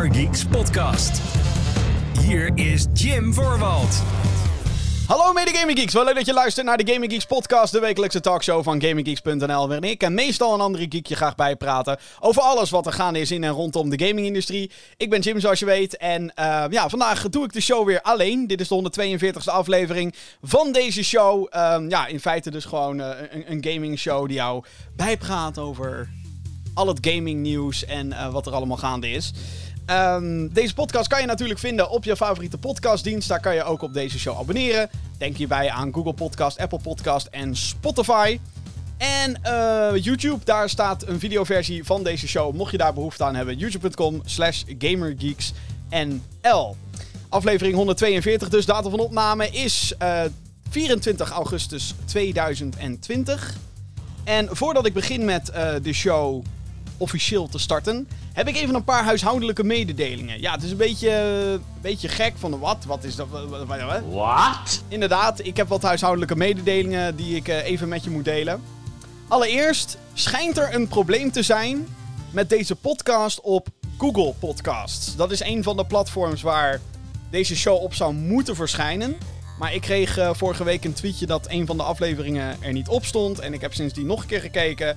Gamergeeks podcast. Hier is Jim Voorwald. Hallo mede Gaming Geeks, wel leuk dat je luistert naar de Gaming Geeks podcast, de wekelijkse talkshow van GamingGeeks.nl, waarin ik en meestal een andere geek je graag bijpraten over alles wat er gaande is in en rondom de gamingindustrie. Ik ben Jim zoals je weet en uh, ja, vandaag doe ik de show weer alleen. Dit is de 142e aflevering van deze show. Uh, ja, in feite dus gewoon uh, een, een gaming show die jou bijpraat over al het gaming nieuws en uh, wat er allemaal gaande is. Um, deze podcast kan je natuurlijk vinden op je favoriete podcastdienst. Daar kan je ook op deze show abonneren. Denk hierbij aan Google Podcast, Apple Podcast en Spotify. En uh, YouTube, daar staat een videoversie van deze show. Mocht je daar behoefte aan hebben, youtube.com slash gamergeeksnl. Aflevering 142, dus datum van opname is uh, 24 augustus 2020. En voordat ik begin met uh, de show officieel te starten, heb ik even een paar huishoudelijke mededelingen. Ja, het is een beetje, een beetje gek van wat? Wat is dat? Wat? Inderdaad, ik heb wat huishoudelijke mededelingen die ik uh, even met je moet delen. Allereerst schijnt er een probleem te zijn met deze podcast op Google Podcasts. Dat is een van de platforms waar deze show op zou moeten verschijnen. Maar ik kreeg uh, vorige week een tweetje dat een van de afleveringen er niet op stond. En ik heb sindsdien nog een keer gekeken.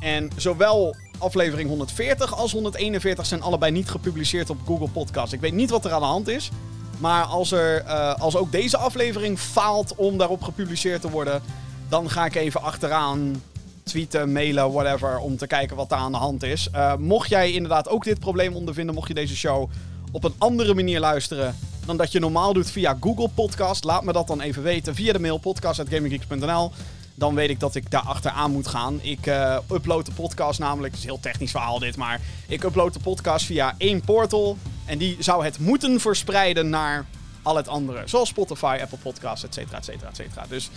En zowel aflevering 140 als 141 zijn allebei niet gepubliceerd op Google Podcast. Ik weet niet wat er aan de hand is. Maar als, er, uh, als ook deze aflevering faalt om daarop gepubliceerd te worden, dan ga ik even achteraan tweeten, mailen, whatever, om te kijken wat daar aan de hand is. Uh, mocht jij inderdaad ook dit probleem ondervinden, mocht je deze show op een andere manier luisteren dan dat je normaal doet via Google Podcast, laat me dat dan even weten via de mail podcast.gaminggeeks.nl dan weet ik dat ik daar achteraan moet gaan. Ik uh, upload de podcast namelijk, het is een heel technisch verhaal dit, maar ik upload de podcast via één portal. En die zou het moeten verspreiden naar al het andere. Zoals Spotify, Apple Podcasts, et cetera, et cetera, et cetera. Dus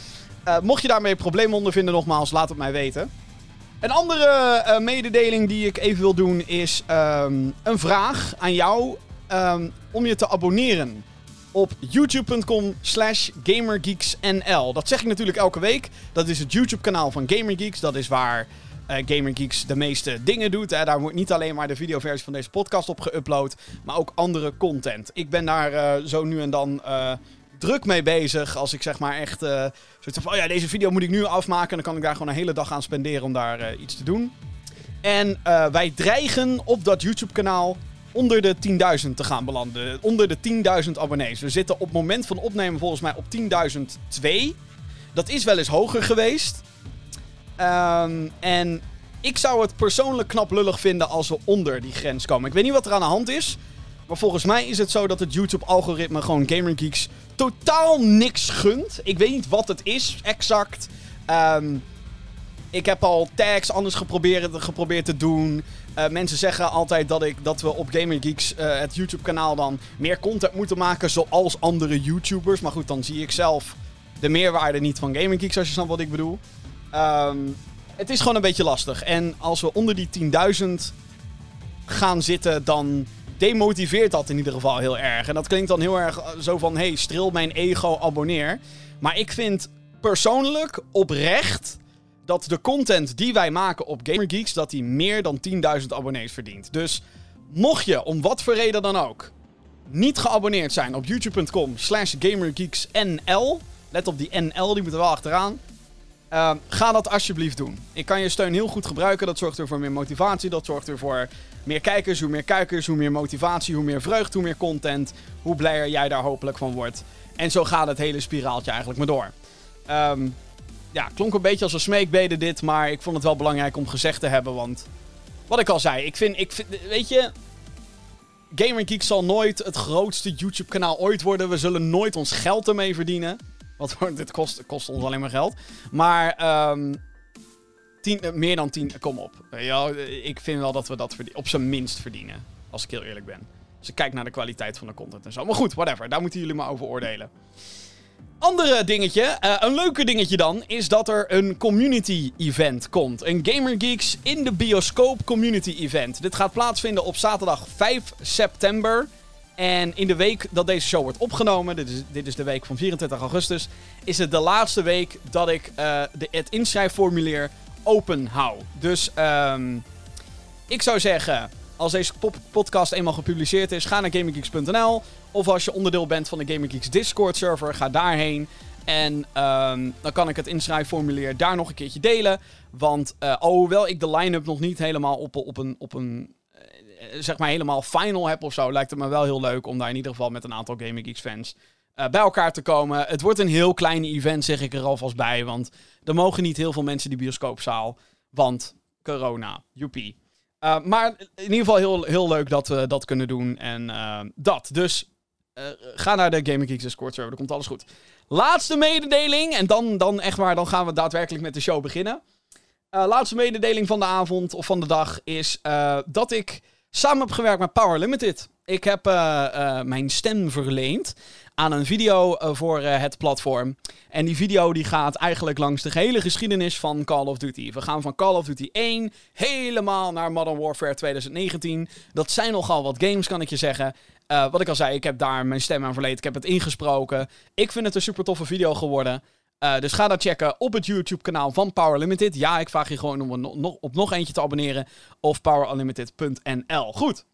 uh, mocht je daarmee problemen ondervinden, nogmaals, laat het mij weten. Een andere uh, mededeling die ik even wil doen is um, een vraag aan jou um, om je te abonneren op youtube.com slash gamergeeksnl. Dat zeg ik natuurlijk elke week. Dat is het YouTube kanaal van Gamergeeks. Dat is waar uh, Gamergeeks de meeste dingen doet. Hè. Daar wordt niet alleen maar de videoversie van deze podcast op geüpload, maar ook andere content. Ik ben daar uh, zo nu en dan uh, druk mee bezig. Als ik zeg maar echt uh, van, oh ja, deze video moet ik nu afmaken. Dan kan ik daar gewoon een hele dag aan spenderen om daar iets te doen. En wij dreigen op dat YouTube kanaal onder de 10.000 te gaan belanden. Onder de 10.000 abonnees. We zitten op het moment van opnemen volgens mij op 10.002. Dat is wel eens hoger geweest. Um, en ik zou het persoonlijk knap lullig vinden als we onder die grens komen. Ik weet niet wat er aan de hand is. Maar volgens mij is het zo dat het YouTube-algoritme gewoon Gamer Geeks totaal niks gunt. Ik weet niet wat het is exact. Um, ik heb al tags anders geprobeerd, geprobeerd te doen. Uh, mensen zeggen altijd dat, ik, dat we op Gamer Geeks, uh, het YouTube-kanaal, dan meer content moeten maken zoals andere YouTubers. Maar goed, dan zie ik zelf de meerwaarde niet van Gamer Geeks, als je snapt wat ik bedoel. Um, het is gewoon een beetje lastig. En als we onder die 10.000 gaan zitten, dan demotiveert dat in ieder geval heel erg. En dat klinkt dan heel erg zo van: hey, stril mijn ego, abonneer. Maar ik vind persoonlijk oprecht dat de content die wij maken op GamerGeeks, dat die meer dan 10.000 abonnees verdient. Dus mocht je, om wat voor reden dan ook, niet geabonneerd zijn op youtube.com slash gamergeeksnl, let op die NL, die moet er wel achteraan, uh, ga dat alsjeblieft doen. Ik kan je steun heel goed gebruiken, dat zorgt er voor meer motivatie, dat zorgt er voor meer kijkers, hoe meer kijkers, hoe meer motivatie, hoe meer vreugd, hoe meer content, hoe blijer jij daar hopelijk van wordt. En zo gaat het hele spiraaltje eigenlijk maar door. Um, ja, klonk een beetje als een smeekbede dit, maar ik vond het wel belangrijk om gezegd te hebben, want wat ik al zei, ik vind, ik vind weet je, Gamer Geek zal nooit het grootste YouTube-kanaal ooit worden. We zullen nooit ons geld ermee verdienen. Want dit kost, kost ons alleen maar geld. Maar um, tien, meer dan 10, kom op. Ja, ik vind wel dat we dat op zijn minst verdienen. Als ik heel eerlijk ben. Als ik kijk naar de kwaliteit van de content en zo. Maar goed, whatever. Daar moeten jullie maar over oordelen. Andere dingetje, uh, een leuker dingetje dan, is dat er een community event komt. Een Gamer Geeks in de bioscoop community event. Dit gaat plaatsvinden op zaterdag 5 september. En in de week dat deze show wordt opgenomen, dit is, dit is de week van 24 augustus, is het de laatste week dat ik uh, de, het inschrijfformulier open hou. Dus um, ik zou zeggen, als deze podcast eenmaal gepubliceerd is, ga naar GamingGeeks.nl. Of als je onderdeel bent van de GamingGeeks Discord server, ga daarheen. En ehm, dan kan ik het inschrijfformulier daar nog een keertje delen. Want uh, alhoewel ik de line-up nog niet helemaal op, op een, op een zeg maar helemaal final heb of zo, lijkt het me wel heel leuk om daar in ieder geval met een aantal Gaming Geeks fans uh, bij elkaar te komen. Het wordt een heel klein event, zeg ik er alvast bij. Want er mogen niet heel veel mensen die bioscoopzaal. Want corona, joepie. Uh, maar in ieder geval heel, heel leuk dat we dat kunnen doen. En uh, dat. Dus ga naar de Gaming Geeks Discord server, dan komt alles goed. Laatste mededeling. En dan, dan echt maar, dan gaan we daadwerkelijk met de show beginnen. laatste mededeling van de avond of van de dag is dat ik samen heb gewerkt met Power Limited. Ik heb mijn stem verleend aan een video uh, voor uh, het platform. En die video die gaat eigenlijk langs de gehele geschiedenis van Call of Duty. We gaan van Call of Duty 1 helemaal naar Modern Warfare 2019. Dat zijn nogal wat games, kan ik je zeggen. Uh, wat ik al zei, ik heb daar mijn stem aan verleend. Ik heb het ingesproken. Ik vind het een super toffe video geworden. dus ga dat checken op het YouTube-kanaal van Power Limited. Ja, ik vraag je gewoon om op nog eentje te abonneren. Of powerunlimited.nl. Goed.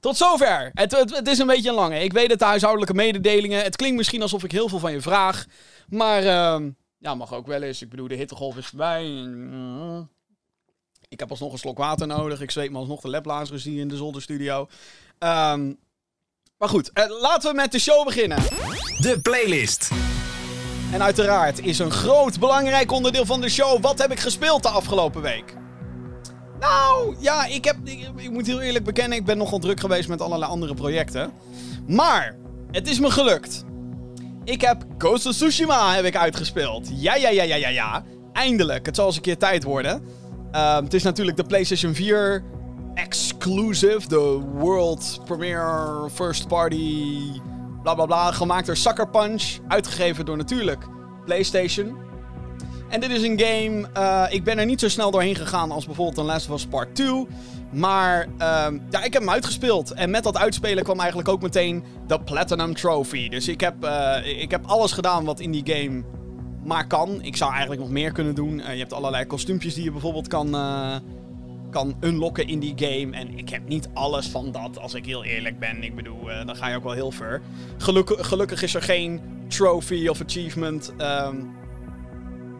Tot zover. Het, het, is een beetje een lange. Ik weet het, de huishoudelijke mededelingen. Het klinkt misschien alsof ik heel veel van je vraag. Maar uh, ja, mag ook wel eens. Ik bedoel, de hittegolf is voorbij. Ik heb alsnog een slok water nodig. Ik zweet me alsnog de lablazers hier in de zolderstudio. Um, maar goed, uh, laten we met de show beginnen. De playlist. En uiteraard is een groot belangrijk onderdeel van de show. Wat heb ik gespeeld de afgelopen week? Nou, ja, ik, heb, ik, moet heel eerlijk bekennen, ik ben nogal druk geweest met allerlei andere projecten. Maar, het is me gelukt. Ik heb Ghost of Tsushima heb ik uitgespeeld. Ja, ja, ja, ja, ja, ja. Eindelijk. Het zal eens een keer tijd worden. Uh, het is natuurlijk de PlayStation 4 exclusive. De world premiere first party. Bla bla bla. Gemaakt door Sucker Punch. Uitgegeven door natuurlijk PlayStation. En dit is een game, uh, ik ben er niet zo snel doorheen gegaan als bijvoorbeeld een Last of Us Part 2. Maar uh, ja, ik heb hem uitgespeeld. En met dat uitspelen kwam eigenlijk ook meteen de Platinum Trophy. Dus ik heb, uh, ik heb alles gedaan wat in die game maar kan. Ik zou eigenlijk nog meer kunnen doen. Uh, je hebt allerlei kostuumpjes die je bijvoorbeeld kan, kan unlocken in die game. En ik heb niet alles van dat, als ik heel eerlijk ben. Ik bedoel, dan ga je ook wel heel ver. Gelukkig, is er geen trophy of achievement... Um,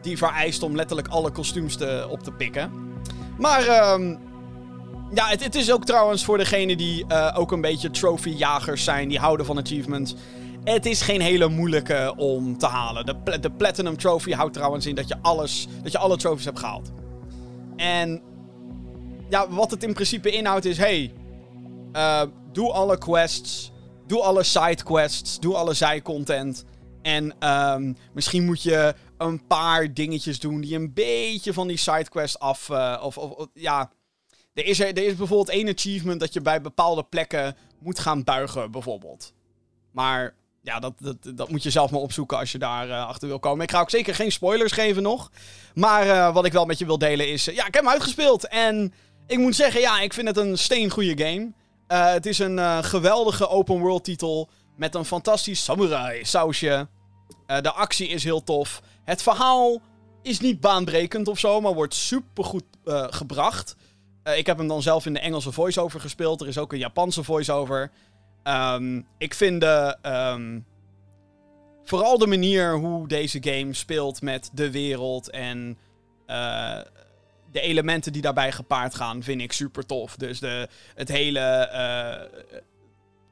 die vereist om letterlijk alle kostuums te, op te pikken. Maar um, ja, het, het, is ook trouwens voor degenen die uh, ook een beetje trophyjagers zijn, die houden van achievements. Het is geen hele moeilijke om te halen. De, de Platinum Trophy houdt trouwens in dat je, alles, dat je alle trophies hebt gehaald. En ja, wat het in principe inhoudt is: hey, uh, doe alle quests, doe alle side quests, doe alle zijcontent. En um, misschien moet je een paar dingetjes doen die een beetje van die sidequest af. Uh, of, of, ja. Er is, er, er is bijvoorbeeld één achievement dat je bij bepaalde plekken moet gaan buigen, bijvoorbeeld. Maar ja, dat, dat, dat moet je zelf maar opzoeken als je daar uh, achter wil komen. Ik ga ook zeker geen spoilers geven nog. Maar uh, wat ik wel met je wil delen is... ja, ik heb hem uitgespeeld. En ik moet zeggen, ja, ik vind het een steengoede game. het is een geweldige open world titel. Met een fantastisch samurai sausje. de actie is heel tof. Het verhaal is niet baanbrekend of zo, maar wordt supergoed uh, gebracht. Uh, ik heb hem dan zelf in de Engelse voice-over gespeeld. Er is ook een Japanse voice-over. Um, ik vind de, um, vooral de manier hoe deze game speelt met de wereld en de elementen die daarbij gepaard gaan, vind ik super tof. Dus de, het hele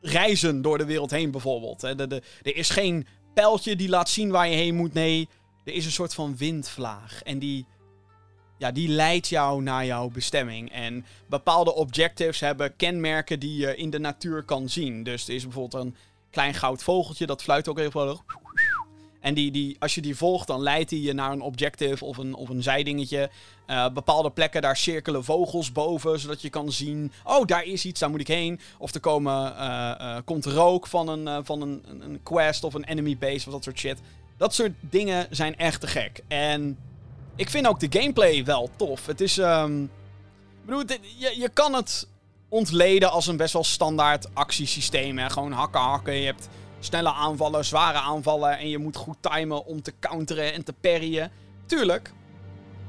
reizen door de wereld heen bijvoorbeeld. Er is geen pijltje die laat zien waar je heen moet. Nee, er is een soort van windvlaag. En die, ja, die leidt jou naar jouw bestemming. En bepaalde objectives hebben kenmerken die je in de natuur kan zien. Dus er is bijvoorbeeld een klein goud vogeltje, dat fluit ook even. En die, die, als je die volgt, dan leidt hij je naar een objective of een, of een zijdingetje. Uh, bepaalde plekken, daar cirkelen vogels boven, zodat je kan zien... Oh, daar is iets, daar moet ik heen. Of er komen, uh, uh, komt rook van, een, van een, een quest of een enemy base of dat soort shit. Dat soort dingen zijn echt te gek. En ik vind ook de gameplay wel tof. Het is. Um, bedoel, je, je kan het ontleden als een best wel standaard actiesysteem. Hè? Gewoon hakken, hakken. Je hebt snelle aanvallen, zware aanvallen. En je moet goed timen om te counteren en te parryen. Tuurlijk.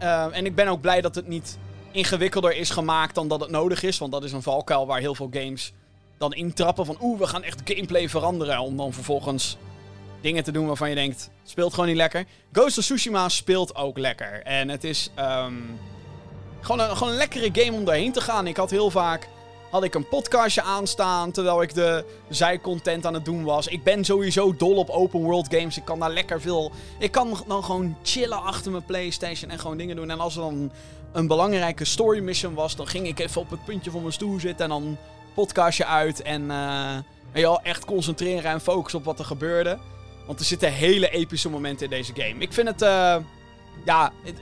Uh, en ik ben ook blij dat het niet ingewikkelder is gemaakt dan dat het nodig is. Want dat is een valkuil waar heel veel games dan intrappen van... Oeh, we gaan echt gameplay veranderen. Om dan vervolgens dingen te doen waarvan je denkt... Speelt gewoon niet lekker. Ghost of Tsushima speelt ook lekker. En het is ehm, gewoon, een, gewoon een lekkere game om daarheen te gaan. Ik had heel vaak had ik een podcastje aanstaan terwijl ik de zijcontent aan het doen was. Ik ben sowieso dol op open world games. Ik kan daar lekker veel... Ik kan dan gewoon chillen achter mijn Playstation en gewoon dingen doen. En als er dan een belangrijke story mission was, dan ging ik even op het puntje van mijn stoel zitten en dan podcastje uit en uh, ja, echt concentreren en focussen op wat er gebeurde. Want er zitten hele epische momenten in deze game. Ik vind het, uh, ja, het,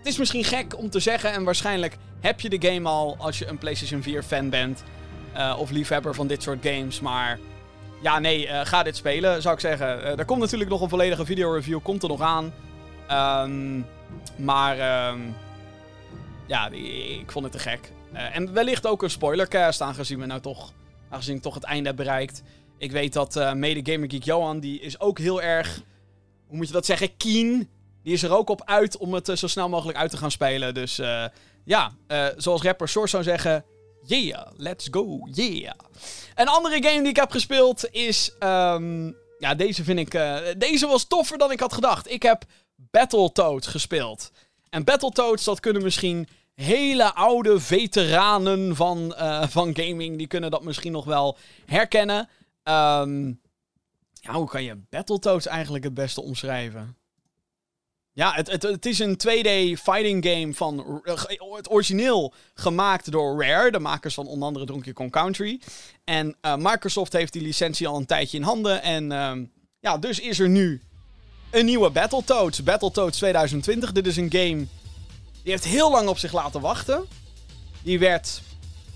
het is misschien gek om te zeggen en waarschijnlijk heb je de game al als je een PlayStation 4 fan bent. Uh, of liefhebber van dit soort games. Maar ja, nee, uh, ga dit spelen, zou ik zeggen. Uh, er komt natuurlijk nog een volledige video-review, komt er nog aan. Um, maar um, ja, ik vond het te gek. en wellicht ook een spoilercast, aangezien we nou toch, aangezien ik toch het einde heb bereikt. Ik weet dat mede Gamer Geek Johan, die is ook heel erg, hoe moet je dat zeggen, keen. Die is er ook op uit om het zo snel mogelijk uit te gaan spelen. Dus ja, uh, zoals rapper Source zou zeggen. Yeah, let's go, yeah. Een andere game die ik heb gespeeld is. Um, ja, deze vind ik. Deze was toffer dan ik had gedacht. Ik heb Battletoads gespeeld. En Battletoads, dat kunnen misschien hele oude veteranen van, van gaming. Die kunnen dat misschien nog wel herkennen. Um, ja, hoe kan je Battletoads eigenlijk het beste omschrijven? Ja, het, het, het is een 2D fighting game van het origineel gemaakt door Rare, de makers van onder andere Donkey Kong Country. En uh, Microsoft heeft die licentie al een tijdje in handen. En uh, ja, dus is er nu een nieuwe Battletoads. Battletoads 2020. Dit is een game die heeft heel lang op zich laten wachten. Die werd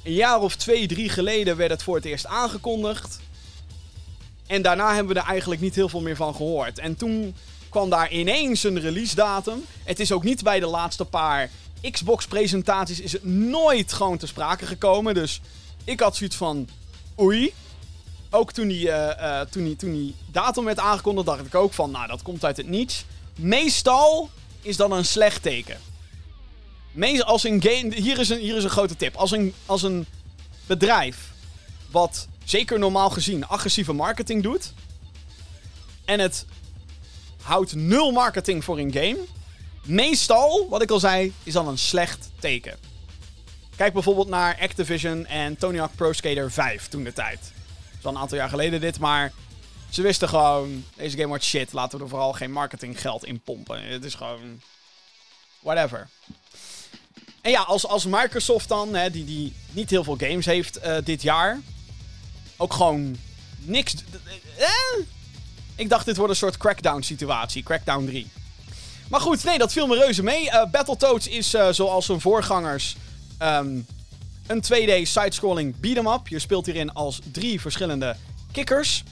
een jaar of twee, drie geleden werd het voor het eerst aangekondigd. En daarna hebben we er eigenlijk niet heel veel meer van gehoord. En toen kwam daar ineens een release datum. Het is ook niet bij de laatste paar Xbox-presentaties is het nooit gewoon te sprake gekomen. Dus ik had zoiets van, oei. Ook toen die, uh, uh, toen, die, toen die datum werd aangekondigd, dacht ik ook van, nou, dat komt uit het niets. Meestal is dat een slecht teken. Meestal als een game... Hier is een, hier is een grote tip. Als een, als een bedrijf, wat zeker normaal gezien agressieve marketing doet... en het houdt nul marketing voor een game. Meestal, wat ik al zei, is dan een slecht teken. Kijk bijvoorbeeld naar Activision en Tony Hawk Pro Skater 5 toen de tijd. Dat is al een aantal jaar geleden dit, maar ze wisten gewoon, deze game wordt shit, laten we er vooral geen marketinggeld in pompen. Het is gewoon, whatever. En ja, als, als Microsoft dan, hè, die, die niet heel veel games heeft uh, dit jaar, ook gewoon niks... Eh, ik dacht, dit wordt een soort Crackdown-situatie. Crackdown 3. Maar goed, nee, dat viel me reuze mee. Uh, Battletoads is, uh, zoals zijn voorgangers, um, een 2D side-scrolling beat-em-up. Je speelt hierin als drie verschillende kikkers.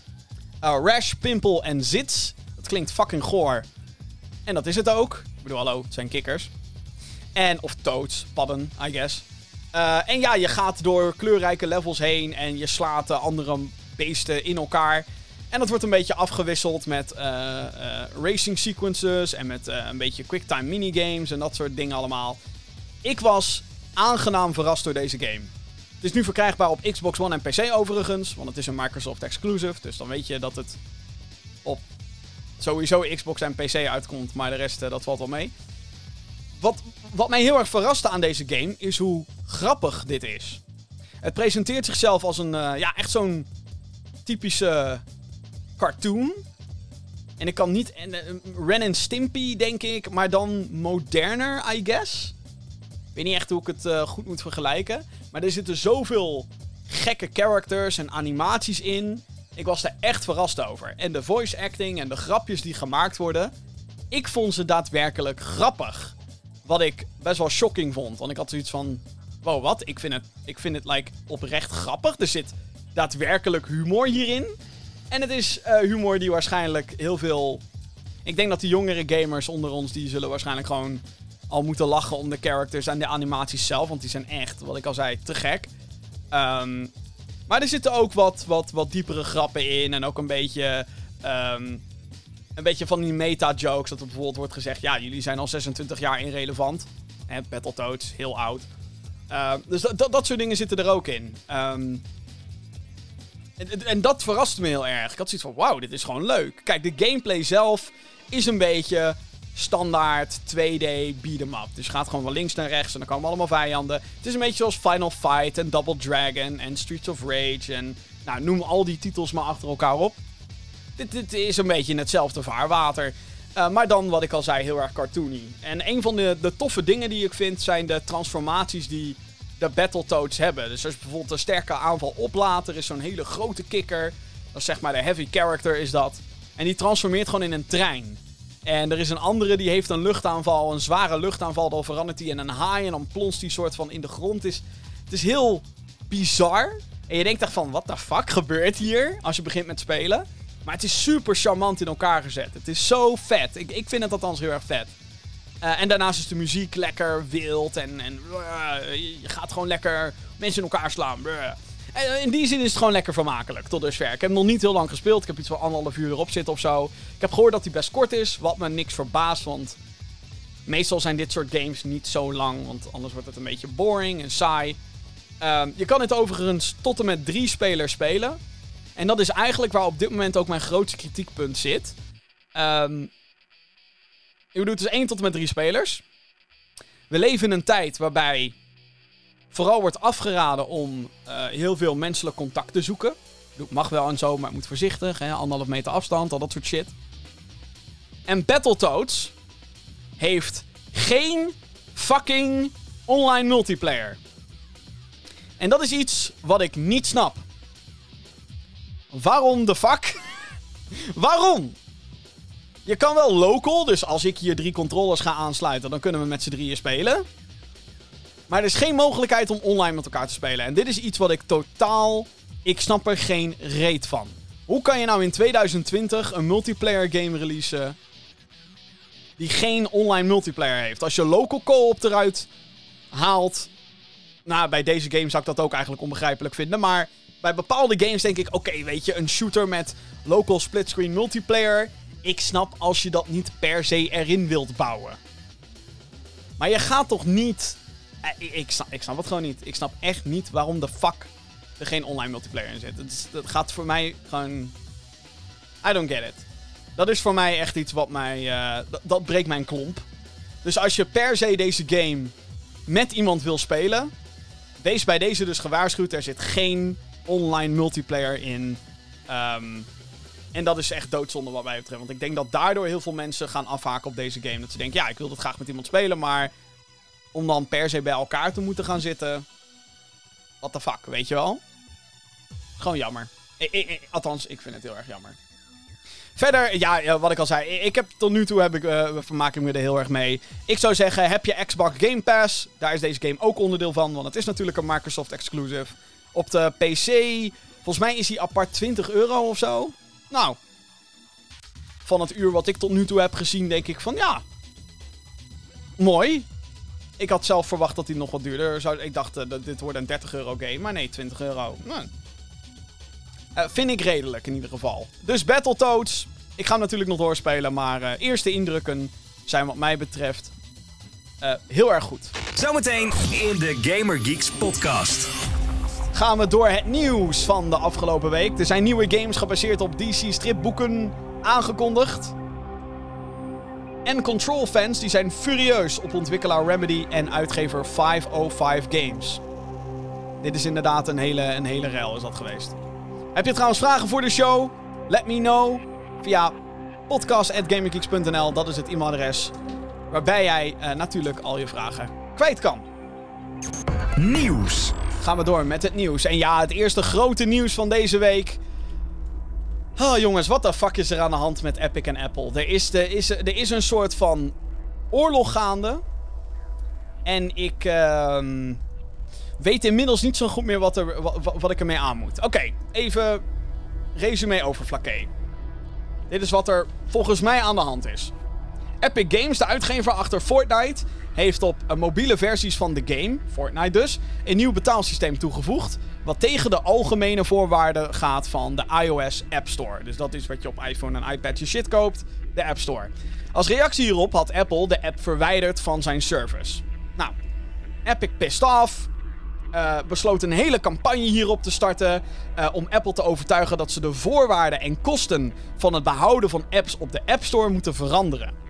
Uh, Rash, Pimple en Zits. Dat klinkt fucking goor. En dat is het ook. Ik bedoel, hallo, het zijn kikkers. En, of toads, padden, I guess. en ja, je gaat door kleurrijke levels heen en je slaat andere beesten in elkaar. En dat wordt een beetje afgewisseld met uh, uh, racing sequences en met uh, een beetje quicktime minigames en dat soort dingen allemaal. Ik was aangenaam verrast door deze game. Het is nu verkrijgbaar op Xbox One en PC overigens, want het is een Microsoft exclusive. Dus dan weet je dat het op sowieso Xbox en PC uitkomt, maar de rest dat valt wel mee. Wat, wat mij heel erg verraste aan deze game is hoe grappig dit is. Het presenteert zichzelf als een, ja, echt zo'n typische cartoon. En ik kan niet. Uh, Ren en Stimpy, denk ik. Maar dan moderner, I guess. Ik weet niet echt hoe ik het uh, goed moet vergelijken. Maar er zitten zoveel gekke characters en animaties in. Ik was er echt verrast over. En de voice acting en de grapjes die gemaakt worden. Ik vond ze daadwerkelijk grappig. Wat ik best wel shocking vond. Want ik had zoiets van. Wow, wat? Ik vind het, ik vind het like, oprecht grappig. Er zit daadwerkelijk humor hierin. En het is uh, humor die waarschijnlijk heel veel... Ik denk dat de jongere gamers onder ons, die zullen waarschijnlijk gewoon al moeten lachen om de characters en de animaties zelf. Want die zijn echt, wat ik al zei, te gek. Um, maar er zitten ook wat, wat, wat diepere grappen in. En ook een beetje... Um, een beetje van die meta-jokes. Dat er bijvoorbeeld wordt gezegd... Ja, jullie zijn al 26 jaar irrelevant. En Battletoads, heel oud. Uh, dus dat, dat soort dingen zitten er ook in. Um, en, dat verraste me heel erg. Ik had zoiets van, wauw, dit is gewoon leuk. Kijk, de gameplay zelf is een beetje standaard 2D beat-em up. Dus je gaat gewoon van links naar rechts en dan komen allemaal vijanden. Het is een beetje zoals Final Fight en Double Dragon en Streets of Rage en... Nou, noem al die titels maar achter elkaar op. Dit, is een beetje in hetzelfde vaarwater. Uh, maar dan, wat ik al zei, heel erg cartoony. En een van de, de toffe dingen die ik vind zijn de transformaties die de Battletoads hebben. Dus als bijvoorbeeld een sterke aanval oplater is zo'n hele grote kikker. Dat is zeg maar de heavy character is dat. En die transformeert gewoon in een trein. En er is een andere die heeft een luchtaanval, een zware luchtaanval. Dan verandert hij in een haai en dan plonst die soort van in de grond. Het is, het is heel bizar. En je denkt echt van, wat de fuck gebeurt hier? Als je begint met spelen. Maar het is super charmant in elkaar gezet. Het is zo vet. Ik, ik vind het althans heel erg vet. Uh, en daarnaast is de muziek lekker wild en, en uh, je gaat gewoon lekker mensen in elkaar slaan. En in die zin is het gewoon lekker vermakelijk tot dusver. Ik heb nog niet heel lang gespeeld. Ik heb iets van anderhalf uur erop zitten of zo. Ik heb gehoord dat hij best kort is, wat me niks verbaast, want meestal zijn dit soort games niet zo lang, want anders wordt het een beetje boring en saai. Uh, je kan het overigens tot en met drie spelers spelen. En dat is eigenlijk waar op dit moment ook mijn grootste kritiekpunt zit. Um, bedoel, het is 1 tot en met 3 spelers. We leven in een tijd waarbij vooral wordt afgeraden om uh, heel veel menselijk contact te zoeken. Het mag wel en zo, maar het moet voorzichtig. Hè? Anderhalf meter afstand, al dat soort shit. En Battletoads heeft geen fucking online multiplayer. En dat is iets wat ik niet snap. Waarom de fuck? Waarom? Je kan wel local, dus als ik hier drie controllers ga aansluiten, dan kunnen we met z'n drieën spelen. Maar er is geen mogelijkheid om online met elkaar te spelen. En dit is iets wat ik totaal. Ik snap er geen reet van. Hoe kan je nou in 2020 een multiplayer game releasen. die geen online multiplayer heeft? Als je local co-op eruit haalt. Nou, bij deze game zou ik dat ook eigenlijk onbegrijpelijk vinden. Maar bij bepaalde games denk ik: oké, weet je, een shooter met local splitscreen multiplayer ik snap als je dat niet per se erin wilt bouwen. Maar je gaat toch niet. Eh, ik, ik, snap, ik snap het gewoon niet. Ik snap echt niet waarom de fuck er geen online multiplayer in zit. Dat gaat voor mij gewoon. I don't get it. Dat is voor mij echt iets wat mij. Uh, dat breekt mijn klomp. Dus als je per se deze game met iemand wil spelen. Wees bij deze dus gewaarschuwd. Er zit geen online multiplayer in. Um, en dat is echt doodzonde wat mij betreft. Want ik denk dat daardoor heel veel mensen gaan afhaken op deze game. Dat ze denken, ja, ik wil dat graag met iemand spelen, maar om dan per se bij elkaar te moeten gaan zitten. What the fuck, weet je wel? Gewoon jammer. althans, ik vind het heel erg jammer. Verder, ja, wat ik al zei. Ik heb tot nu toe heb ik, uh, me er heel erg mee. Ik zou zeggen, heb je Xbox Game Pass? Daar is deze game ook onderdeel van. Want het is natuurlijk een Microsoft exclusive. Op de PC, volgens mij is hij apart 20 euro of zo. Nou, van het uur wat ik tot nu toe heb gezien, denk ik van ja. Mooi. Ik had zelf verwacht dat hij nog wat duurder zou. Ik dacht uh, dat dit wordt een 30 euro game, maar nee, 20 euro. Nou. Uh, vind ik redelijk in ieder geval. Dus Battletoads. Ik ga hem natuurlijk nog doorspelen, maar uh, eerste indrukken zijn wat mij betreft heel erg goed. Zometeen in de Gamer Geeks podcast gaan we door het nieuws van de afgelopen week. Er zijn nieuwe games gebaseerd op DC-stripboeken aangekondigd. En Control-fans die zijn furieus op ontwikkelaar Remedy en uitgever 505 Games. Dit is inderdaad een hele, een hele rel is dat geweest. Heb je trouwens vragen voor de show? Let me know via podcast.gamergeeks.nl. Dat is het e-mailadres waarbij jij uh, natuurlijk al je vragen kwijt kan. Nieuws gaan we door met het nieuws. En ja, het eerste grote nieuws van deze week. Oh jongens, wat de fuck is er aan de hand met Epic en Apple? Er is, er is, er is een soort van oorlog gaande. En ik uh, weet inmiddels niet zo goed meer wat, er, wat, wat ik ermee aan moet. Oké, even resume over Flaké. Dit is wat er volgens mij aan de hand is. Epic Games, de uitgever achter Fortnite, heeft op uh, mobiele versies van de game, Fortnite dus, een nieuw betaalsysteem toegevoegd. Wat tegen de algemene voorwaarden gaat van de iOS App Store. Dus dat is wat je op iPhone en iPad je shit koopt, de App Store. Als reactie hierop had Apple de app verwijderd van zijn service. Nou, Epic pissed off. Uh, besloot een hele campagne hierop te starten. Uh, om Apple te overtuigen dat ze de voorwaarden en kosten van het behouden van apps op de App Store moeten veranderen.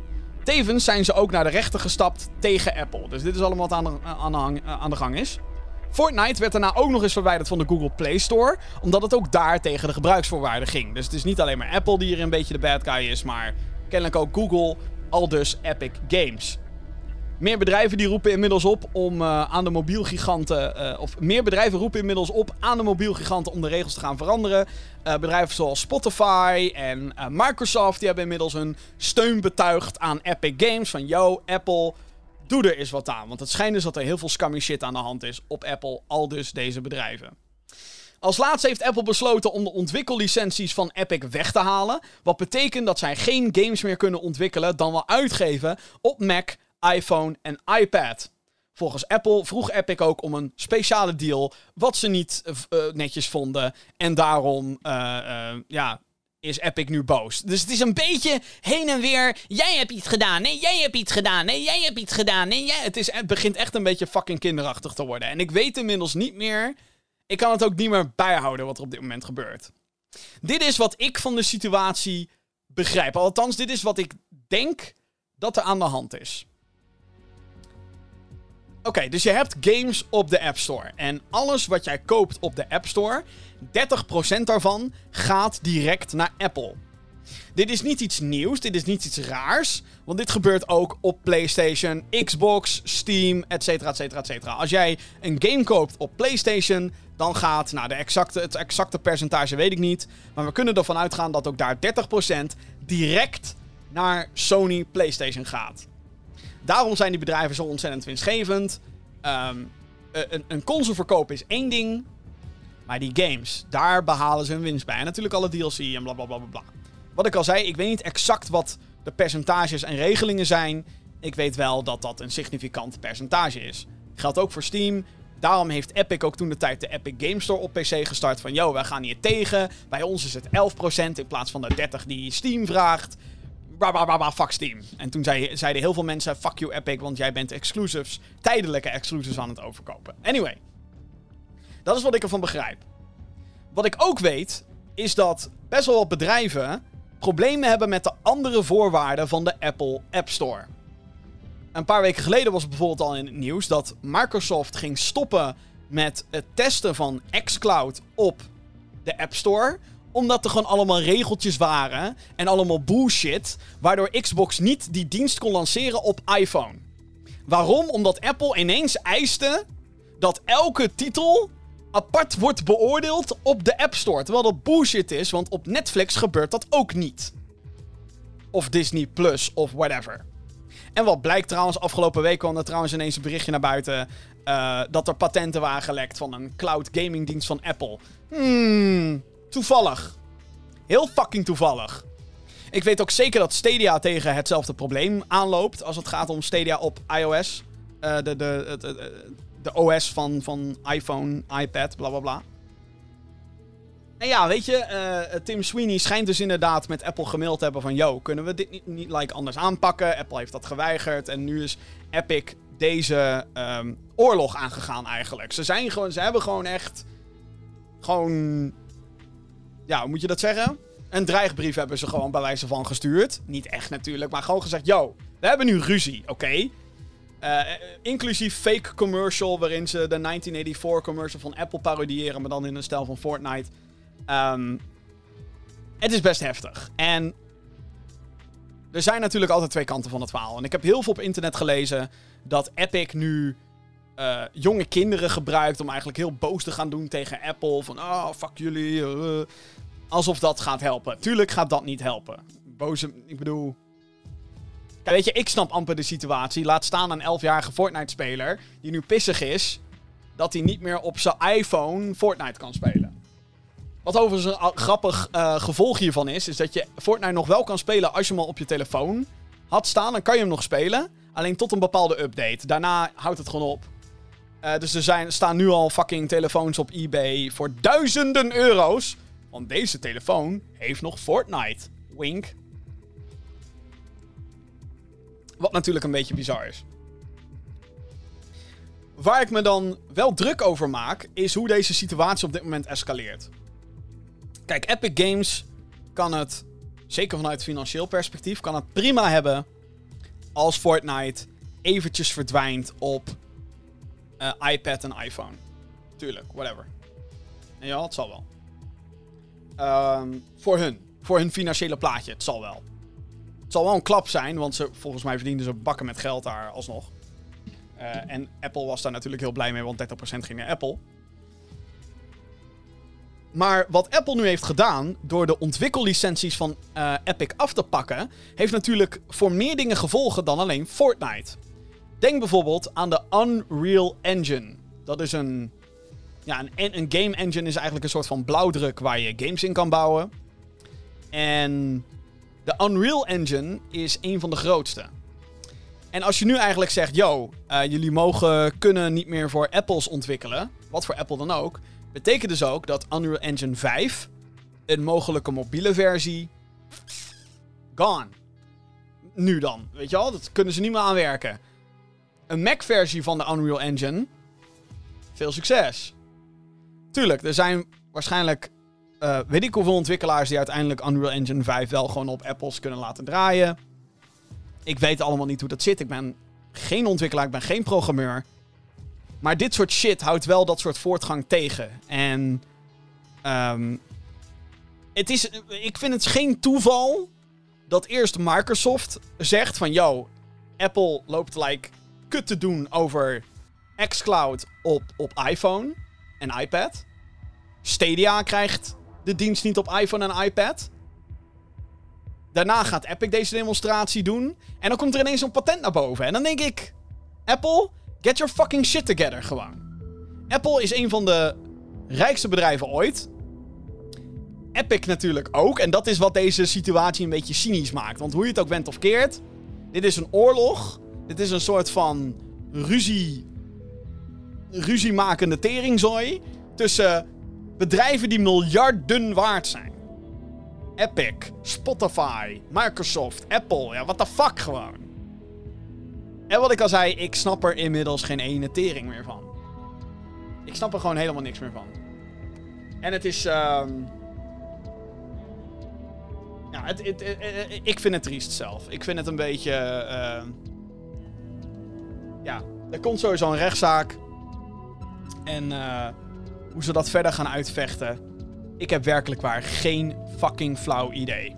Tevens zijn ze ook naar de rechter gestapt tegen Apple. Dus dit is allemaal wat aan de, de, aan de gang is. Fortnite werd daarna ook nog eens verwijderd van de Google Play Store, omdat het ook daar tegen de gebruiksvoorwaarden ging. Dus het is niet alleen maar Apple die hier een beetje de bad guy is, maar kennelijk ook Google, al dus Epic Games. Meer bedrijven die roepen inmiddels op om uh, aan de mobielgiganten. Uh, of meer bedrijven roepen inmiddels op aan de mobielgiganten om de regels te gaan veranderen. Uh, bedrijven zoals Spotify en Microsoft die hebben inmiddels hun steun betuigd aan Epic Games. Van yo, Apple, doe er eens wat aan. Want het schijnt dus dat er heel veel scummy shit aan de hand is op Apple, al dus deze bedrijven. Als laatste heeft Apple besloten om de ontwikkellicenties van Epic weg te halen. Wat betekent dat zij geen games meer kunnen ontwikkelen, dan wel uitgeven op Mac, iPhone en iPad. Volgens Apple vroeg Epic ook om een speciale deal, wat ze niet uh, netjes vonden. En daarom, uh, ja, is Epic nu boos. Dus het is een beetje heen en weer. Jij hebt iets gedaan. Nee, jij hebt iets gedaan. Nee, jij hebt iets gedaan. Nee, jij... Het, is, het begint echt een beetje fucking kinderachtig te worden. En ik weet inmiddels niet meer. Ik kan het ook niet meer bijhouden wat er op dit moment gebeurt. Dit is wat ik van de situatie begrijp. Althans, dit is wat ik denk dat er aan de hand is. Oké, dus je hebt games op de App Store. En alles wat jij koopt op de App Store, 30% daarvan gaat direct naar Apple. Dit is niet iets nieuws, dit is niet iets raars. Want dit gebeurt ook op PlayStation, Xbox, Steam, etc. etc. etc. Als jij een game koopt op PlayStation, dan gaat, nou de exacte, het exacte percentage weet ik niet. Maar we kunnen ervan uitgaan dat ook daar 30% direct naar Sony PlayStation gaat. Daarom zijn die bedrijven zo ontzettend winstgevend. Um, een, een consoleverkoop is één ding. Maar die games, daar behalen ze hun winst bij. En natuurlijk alle DLC en bla bla bla bla. Wat ik al zei, ik weet niet exact wat de percentages en regelingen zijn. Ik weet wel dat dat een significant percentage is. Geldt ook voor Steam. Daarom heeft Epic ook toen de tijd de Epic Game Store op PC gestart. Van, yo, wij gaan hier tegen. Bij ons is het 11% in plaats van de 30% die Steam vraagt fuck Steam. En toen zei, zeiden heel veel mensen, fuck you Epic, want jij bent exclusives, tijdelijke exclusives aan het overkopen. Anyway, dat is wat ik ervan begrijp. Wat ik ook weet, is dat best wel wat bedrijven problemen hebben met de andere voorwaarden van de Apple App Store. Een paar weken geleden was het bijvoorbeeld al in het nieuws dat Microsoft ging stoppen met het testen van xCloud op de App Store omdat er gewoon allemaal regeltjes waren en allemaal bullshit, waardoor Xbox niet die dienst kon lanceren op iPhone. Waarom? Omdat Apple ineens eiste dat elke titel apart wordt beoordeeld op de App Store. Terwijl dat bullshit is, want op Netflix gebeurt dat ook niet. Of Disney Plus of whatever. En wat blijkt trouwens, afgelopen week kwam er trouwens ineens een berichtje naar buiten. Uh, dat er patenten waren gelekt van een cloud gaming dienst van Apple. Hmm, Toevallig. Heel fucking toevallig. Ik weet ook zeker dat Stadia tegen hetzelfde probleem aanloopt als het gaat om Stadia op iOS. Uh, de, de, de, de, OS van, van iPhone, iPad, bla bla bla. En ja, weet je, uh, Tim Sweeney schijnt dus inderdaad met Apple gemaild te hebben van... Yo, kunnen we dit niet, niet like, anders aanpakken? Apple heeft dat geweigerd en nu is Epic deze um, oorlog aangegaan eigenlijk. Ze, zijn gewoon, ze hebben gewoon echt... Gewoon ja, hoe moet je dat zeggen? Een dreigbrief hebben ze gewoon bij wijze van gestuurd. Niet echt natuurlijk, maar gewoon gezegd: Yo, we hebben nu ruzie, oké? Uh, inclusief fake commercial waarin ze de 1984 commercial van Apple parodiëren, maar dan in een stijl van Fortnite. Um, het is best heftig. En er zijn natuurlijk altijd twee kanten van het verhaal. En ik heb heel veel op internet gelezen dat Epic nu uh, jonge kinderen gebruikt om eigenlijk heel boos te gaan doen tegen Apple. Van, oh, fuck jullie. Uh, alsof dat gaat helpen. Tuurlijk gaat dat niet helpen. Boze, ik bedoel... Kijk, weet je, ik snap amper de situatie. Laat staan een 11-jarige Fortnite-speler die nu pissig is dat hij niet meer op zijn iPhone Fortnite kan spelen. Wat overigens een grappig uh, gevolg hiervan is, is dat je Fortnite nog wel kan spelen als je hem al op je telefoon had staan. Dan kan je hem nog spelen, alleen tot een bepaalde update. Daarna houdt het gewoon op. Uh, dus er zijn, staan nu al fucking telefoons op eBay voor duizenden euro's. Want deze telefoon heeft nog Fortnite. Wink. Wat natuurlijk een beetje bizar is. waar ik me dan wel druk over maak, is hoe deze situatie op dit moment escaleert. Kijk, Epic Games kan het, zeker vanuit financieel perspectief, kan het prima hebben als Fortnite eventjes verdwijnt op uh, iPad en iPhone. Tuurlijk, whatever. ja, het zal wel. Um, voor hun. Voor hun financiële plaatje, het zal wel. Het zal wel een klap zijn, want ze, volgens mij verdienen ze bakken met geld daar alsnog. Uh, en Apple was daar natuurlijk heel blij mee, want 30% ging naar Apple. Maar wat Apple nu heeft gedaan, door de ontwikkellicenties van uh, Epic af te pakken, heeft natuurlijk voor meer dingen gevolgen dan alleen Fortnite. Denk bijvoorbeeld aan de Unreal Engine. Dat is een. Ja, een, een game engine is eigenlijk een soort van blauwdruk waar je games in kan bouwen. En de Unreal Engine is een van de grootste. En als je nu eigenlijk zegt, yo, uh, jullie mogen kunnen niet meer voor Apples ontwikkelen, wat voor Apple dan ook, betekent dus ook dat Unreal Engine 5, een mogelijke mobiele versie, gone. Nu dan, weet je wel, dat kunnen ze niet meer aanwerken. Een Mac-versie van de Unreal Engine, veel succes. Tuurlijk, er zijn waarschijnlijk uh, weet ik hoeveel ontwikkelaars die uiteindelijk Unreal Engine 5 wel gewoon op Apples kunnen laten draaien. Ik weet allemaal niet hoe dat zit. Ik ben geen ontwikkelaar, ik ben geen programmeur. Maar dit soort shit houdt wel dat soort voortgang tegen. En. Um, het is, ik vind het geen toeval dat eerst Microsoft zegt van... Yo, Apple loopt like kut te doen over xCloud op, op iPhone en iPad. Stadia krijgt de dienst niet op iPhone en iPad. Daarna gaat Epic deze demonstratie doen. En dan komt er ineens een patent naar boven. En dan denk ik: Apple, get your fucking shit together gewoon. Apple is een van de rijkste bedrijven ooit. Epic natuurlijk ook. En dat is wat deze situatie een beetje cynisch maakt. Want hoe je het ook went of keert. Dit is een oorlog. Dit is een soort van ruzie. Ruziemakende teringzooi. Tussen bedrijven die miljarden waard zijn. Epic, Spotify, Microsoft, Apple. Ja, what the fuck gewoon. En wat ik al zei, ik snap er inmiddels geen ene tering meer van. Ik snap er gewoon helemaal niks meer van. En het is. Um... Ja, het, het, ik vind het triest zelf. Ik vind het een beetje. Uh... Ja, er komt sowieso een rechtszaak. En uh, hoe ze dat verder gaan uitvechten. Ik heb werkelijk waar geen fucking flauw idee.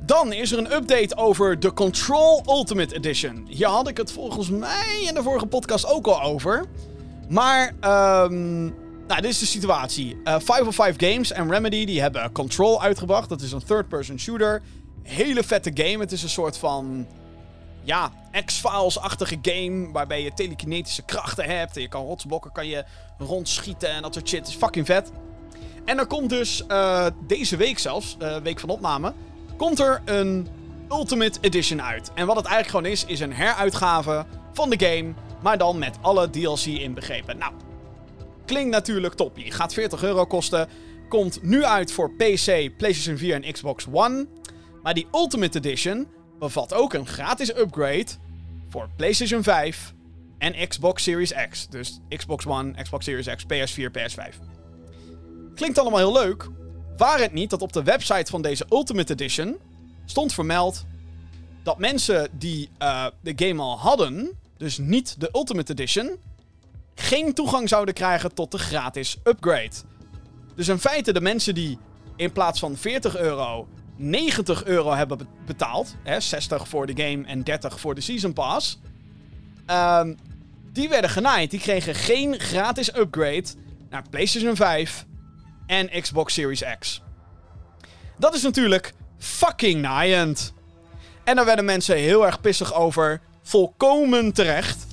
Dan is er een update over de Control Ultimate Edition. Hier had ik het volgens mij in de vorige podcast ook al over. Maar, um, nou, dit is de situatie. Uh, 505 Games en Remedy die hebben Control uitgebracht. Dat is een third-person shooter. Hele vette game. Het is een soort van ja, X-Files-achtige game. Waarbij je telekinetische krachten hebt. En je kan rotsblokken kan je rondschieten en dat soort shit. Is fucking vet. En er komt dus uh, deze week zelfs, uh, week van opname, komt er een Ultimate Edition uit. En wat het eigenlijk gewoon is, is een heruitgave van de game, maar dan met alle DLC inbegrepen. Nou, klinkt natuurlijk toppie. Gaat 40 euro kosten. Komt nu uit voor PC, PlayStation 4 en Xbox One. Maar die Ultimate Edition bevat ook een gratis upgrade voor PlayStation 5 en Xbox Series X. Dus Xbox One, Xbox Series X, PS4, PS5. Klinkt allemaal heel leuk. Waar het niet dat op de website van deze Ultimate Edition stond vermeld dat mensen die uh, de game al hadden, dus niet de Ultimate Edition, geen toegang zouden krijgen tot de gratis upgrade. Dus in feite de mensen die in plaats van 40 euro 90 euro hebben betaald. Hè, 60 voor de game en 30 voor de Season Pass. Um, die werden genaaid. Die kregen geen gratis upgrade naar PlayStation 5 en Xbox Series X. Dat is natuurlijk fucking naaiend. En daar werden mensen heel erg pissig over. Volkomen terecht.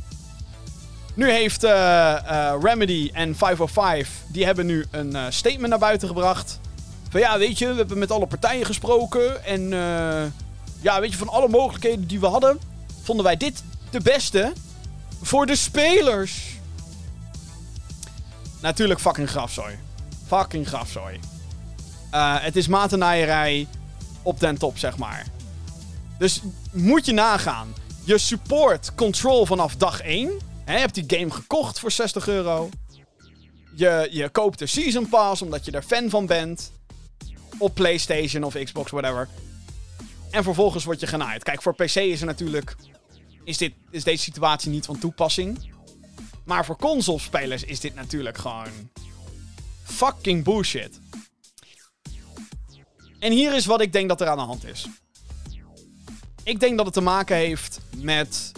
Nu heeft uh, uh, Remedy en 505, die hebben nu een uh, statement naar buiten gebracht. Van ja, weet je, we hebben met alle partijen gesproken. En ja, weet je, van alle mogelijkheden die we hadden, vonden wij dit de beste voor de spelers. Natuurlijk fucking grafzooi. Fucking grafzooi. Uh, het is matennaaierij op den top, zeg maar. Dus moet je nagaan. Je support Control vanaf dag 1. Hè, je hebt die game gekocht voor 60 euro. Je, je koopt de Season Pass omdat je er fan van bent. Op PlayStation of Xbox, whatever. En vervolgens word je genaaid. Kijk, voor PC is er natuurlijk. Is, dit, is deze situatie niet van toepassing. Maar voor consolespelers is dit natuurlijk gewoon. Fucking bullshit. En hier is wat ik denk dat er aan de hand is. Ik denk dat het te maken heeft met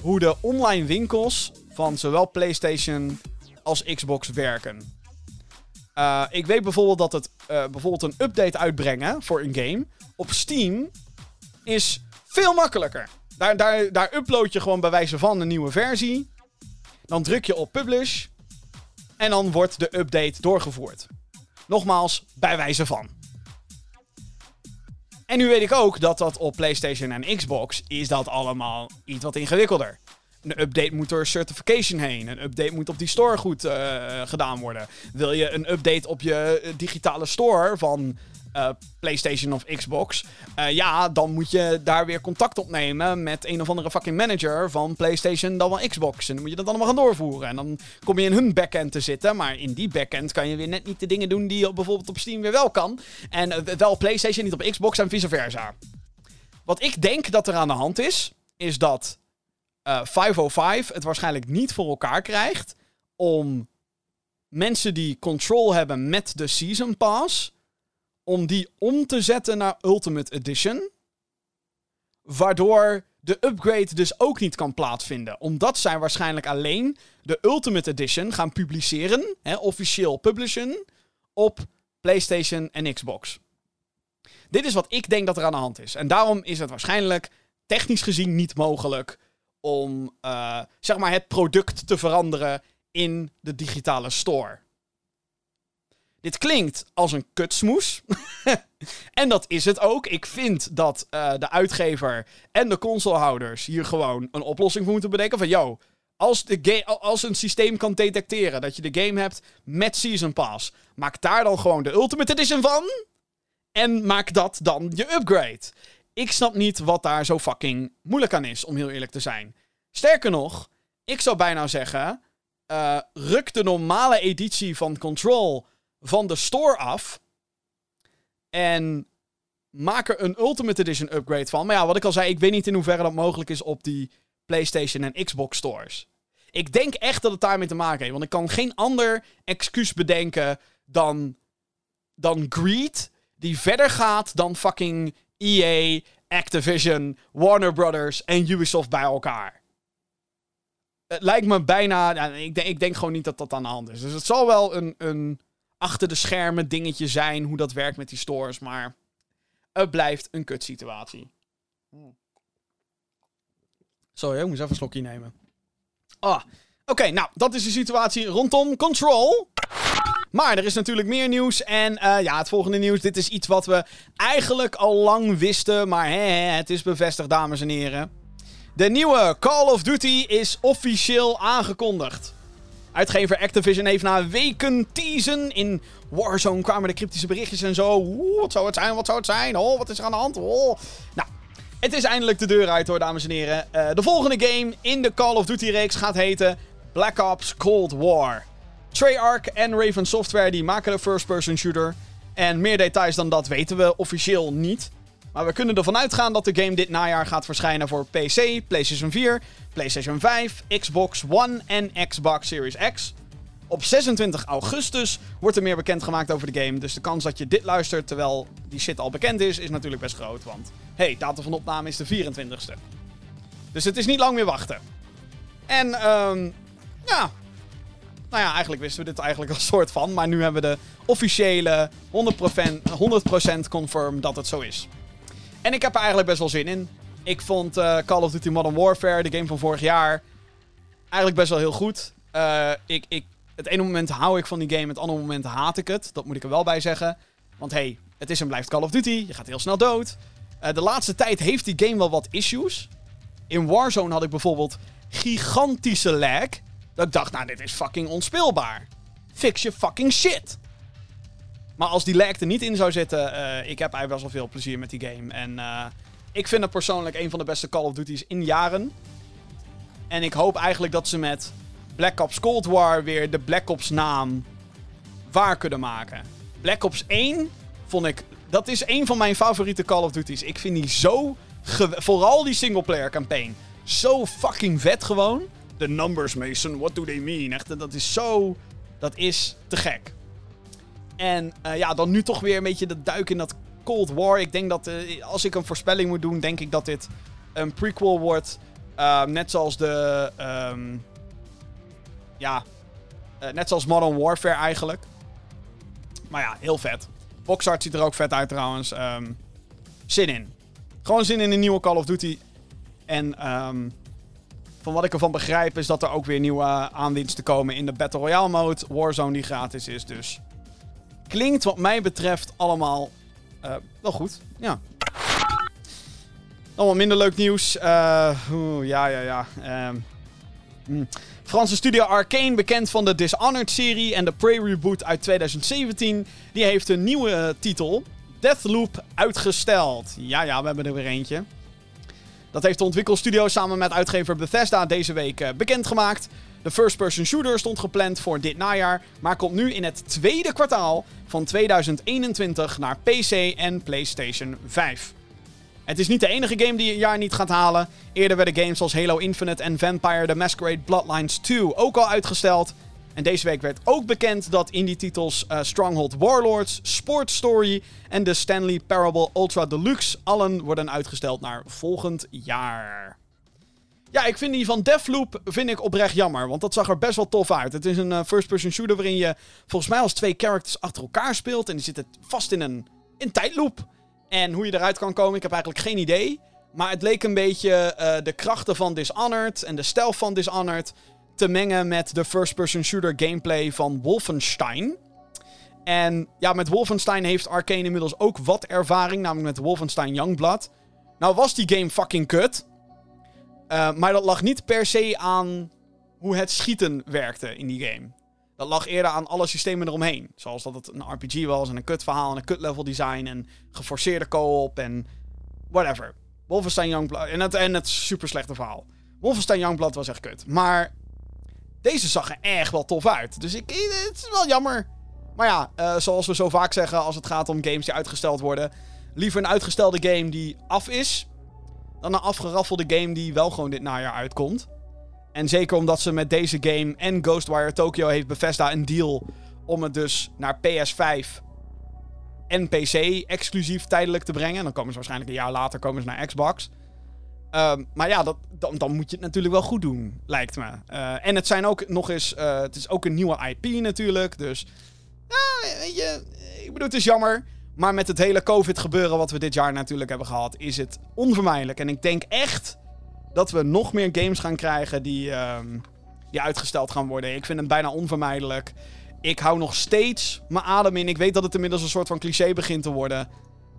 hoe de online winkels van zowel PlayStation als Xbox werken. Uh, ik weet bijvoorbeeld dat het uh, bijvoorbeeld een update uitbrengen voor een game op Steam is veel makkelijker. Daar, daar, daar upload je gewoon bij wijze van een nieuwe versie. Dan druk je op publish. En dan wordt de update doorgevoerd. Nogmaals, bij wijze van. En nu weet ik ook dat dat op PlayStation en Xbox is dat allemaal iets wat ingewikkelder. Een update moet door certification heen. Een update moet op die store goed uh, gedaan worden. Wil je een update op je digitale store van uh, PlayStation of Xbox. Ja, dan moet je daar weer contact opnemen met een of andere fucking manager van PlayStation dan wel Xbox. En dan moet je dat allemaal gaan doorvoeren. En dan kom je in hun backend te zitten. Maar in die backend kan je weer net niet de dingen doen die je bijvoorbeeld op Steam weer wel kan. En wel PlayStation, niet op Xbox en vice versa. Wat ik denk dat er aan de hand is, is dat 505 het waarschijnlijk niet voor elkaar krijgt om mensen die control hebben met de Season Pass om die om te zetten naar Ultimate Edition. Waardoor de upgrade dus ook niet kan plaatsvinden. Omdat zij waarschijnlijk alleen de Ultimate Edition gaan publiceren, hè, officieel publishen, op PlayStation en Xbox. Dit is wat ik denk dat er aan de hand is. En daarom is het waarschijnlijk technisch gezien niet mogelijk om uh, zeg maar het product te veranderen in de digitale store. Dit klinkt als een kutsmoes. en dat is het ook. Ik vind dat uh, de uitgever en de consolehouders hier gewoon een oplossing voor moeten bedenken. Van, yo, als, de als een systeem kan detecteren dat je de game hebt met Season Pass, maak daar dan gewoon de Ultimate Edition van. En maak dat dan je upgrade. Ik snap niet wat daar zo fucking moeilijk aan is, om heel eerlijk te zijn. Sterker nog, ik zou bijna zeggen: uh, ruk de normale editie van Control van de store af. En maak er een Ultimate Edition upgrade van. Maar ja, wat ik al zei, ik weet niet in hoeverre dat mogelijk is op die PlayStation en Xbox stores. Ik denk echt dat het daarmee te maken heeft. Want ik kan geen ander excuus bedenken dan, dan greed. Die verder gaat dan fucking EA, Activision, Warner Brothers en Ubisoft bij elkaar. Het lijkt me bijna. ik, denk, ik denk gewoon niet dat dat aan de hand is. Dus het zal wel een, een achter de schermen dingetje zijn. Hoe dat werkt met die stores. Maar het blijft een kutsituatie. Sorry, ik moet even een slokje nemen. Ah, oké. nou, dat is de situatie rondom Control. Maar er is natuurlijk meer nieuws. En uh, ja, het volgende nieuws. Dit is iets wat we eigenlijk al lang wisten. Maar hè, het is bevestigd, dames en heren. De nieuwe Call of Duty is officieel aangekondigd. Uitgever Activision heeft na weken teasen in Warzone kwamen de cryptische berichtjes en zo. Oeh, wat zou het zijn? Wat zou het zijn? Oh, wat is er aan de hand? Oh. Nou, het is eindelijk de deur uit hoor, dames en heren. Uh, de volgende game in de Call of Duty reeks gaat heten Black Ops Cold War. Treyarch en Raven Software die maken de first-person shooter. En meer details dan dat weten we officieel niet. Maar we kunnen ervan uitgaan dat de game dit najaar gaat verschijnen voor PC, PlayStation 4, PlayStation 5, Xbox One en Xbox Series X. Op 26 augustus wordt er meer bekendgemaakt over de game. Dus de kans dat je dit luistert terwijl die shit al bekend is, is natuurlijk best groot. Want hey, datum van opname is de 24ste. Dus het is niet lang meer wachten. En um, ja. Nou ja, eigenlijk wisten we dit eigenlijk al soort van. Maar nu hebben we de officiële 100%, 100% confirm dat het zo is. En ik heb er eigenlijk best wel zin in. Ik vond uh, Call of Duty Modern Warfare, de game van vorig jaar, eigenlijk best wel heel goed. Uh, ik, ik, het ene moment hou ik van die game, het andere moment haat ik het. Dat moet ik er wel bij zeggen. Want hey, het is en blijft Call of Duty. Je gaat heel snel dood. Uh, de laatste tijd heeft die game wel wat issues. In Warzone had ik bijvoorbeeld gigantische lag. Dat ik dacht, nou, dit is fucking onspeelbaar. Fix je fucking shit. Maar als die lag er niet in zou zitten, uh, ik heb eigenlijk wel veel plezier met die game. En uh, ik vind het persoonlijk een van de beste Call of Duty's in jaren. En ik hoop eigenlijk dat ze met Black Ops Cold War weer de Black Ops naam waar kunnen maken. Black Ops 1 vond ik... Dat is een van mijn favoriete Call of Duty's. Ik vind die zo... Vooral die singleplayer campaign. Zo fucking vet gewoon. The numbers, Mason. What do they mean? Echt, dat is zo... Dat is te gek. En uh, ja, dan nu toch weer een beetje de duik in dat Cold War. Ik denk dat uh, als ik een voorspelling moet doen, denk ik dat dit een prequel wordt. Uh, net zoals de. Um, ja. Uh, net zoals Modern Warfare eigenlijk. Maar ja, heel vet. Boxart ziet er ook vet uit trouwens. Um, zin in. Gewoon zin in een nieuwe Call of Duty. En van wat ik ervan begrijp is dat er ook weer nieuwe aanwinsten komen in de Battle Royale mode. Warzone die gratis is. Dus klinkt wat mij betreft allemaal uh, wel goed. Ja. Allemaal minder leuk nieuws. Oeh, ja, ja, ja. Uh, mm. Franse studio Arcane, bekend van de Dishonored-serie en de Prey-reboot uit 2017, die heeft een nieuwe titel, Deathloop, uitgesteld. Ja, ja, we hebben er weer eentje. Dat heeft de ontwikkelstudio samen met uitgever Bethesda deze week uh, bekendgemaakt. De first-person shooter stond gepland voor dit najaar, maar komt nu in het tweede kwartaal van 2021 naar PC en PlayStation 5. Het is niet de enige game die het jaar niet gaat halen. Eerder werden games als Halo Infinite en Vampire the Masquerade Bloodlines 2 ook al uitgesteld. En deze week werd ook bekend dat indie titels uh, Stronghold Warlords, Sport Story en de Stanley Parable Ultra Deluxe allen worden uitgesteld naar volgend jaar. Ja, ik vind die van Deathloop vind ik oprecht jammer. Want dat zag er best wel tof uit. Het is een uh, first-person shooter waarin je volgens mij als twee characters achter elkaar speelt. En die zitten vast in een, in tijdloop. En hoe je eruit kan komen, ik heb eigenlijk geen idee. Maar het leek een beetje uh, de krachten van Dishonored en de stijl van Dishonored te mengen met de first-person shooter gameplay van Wolfenstein. En ja, met Wolfenstein heeft Arkane inmiddels ook wat ervaring, namelijk met Wolfenstein Youngblood. Nou was die game fucking kut. Uh, maar dat lag niet per se aan hoe het schieten werkte in die game. Dat lag eerder aan alle systemen eromheen. Zoals dat het een RPG was en een kut verhaal en een kut level design en geforceerde co-op en whatever. Wolfenstein Youngblood en het, en het super slechte verhaal. Wolfenstein Youngblood was echt kut. Maar deze zag er echt wel tof uit. Dus ik, het is wel jammer. Maar ja, uh, zoals we zo vaak zeggen als het gaat om games die uitgesteld worden. Liever een uitgestelde game die af is. Dan een afgeraffelde game die wel gewoon dit najaar uitkomt. En zeker omdat ze met deze game en Ghostwire Tokyo heeft Bethesda een deal om het dus naar PS5 en PC exclusief tijdelijk te brengen. En dan komen ze waarschijnlijk een jaar later komen ze naar Xbox. Um, maar ja, dat, dan, dan, moet je het natuurlijk wel goed doen, lijkt me. Uh, en het zijn ook nog eens. Uh, het is ook een nieuwe IP natuurlijk. Dus. Ja, weet je. Ik bedoel, het is jammer. Maar met het hele COVID-gebeuren wat we dit jaar natuurlijk hebben gehad, is het onvermijdelijk. En ik denk echt dat we nog meer games gaan krijgen die, um, die uitgesteld gaan worden. Ik vind het bijna onvermijdelijk. Ik hou nog steeds mijn adem in. Ik weet dat het inmiddels een soort van cliché begint te worden.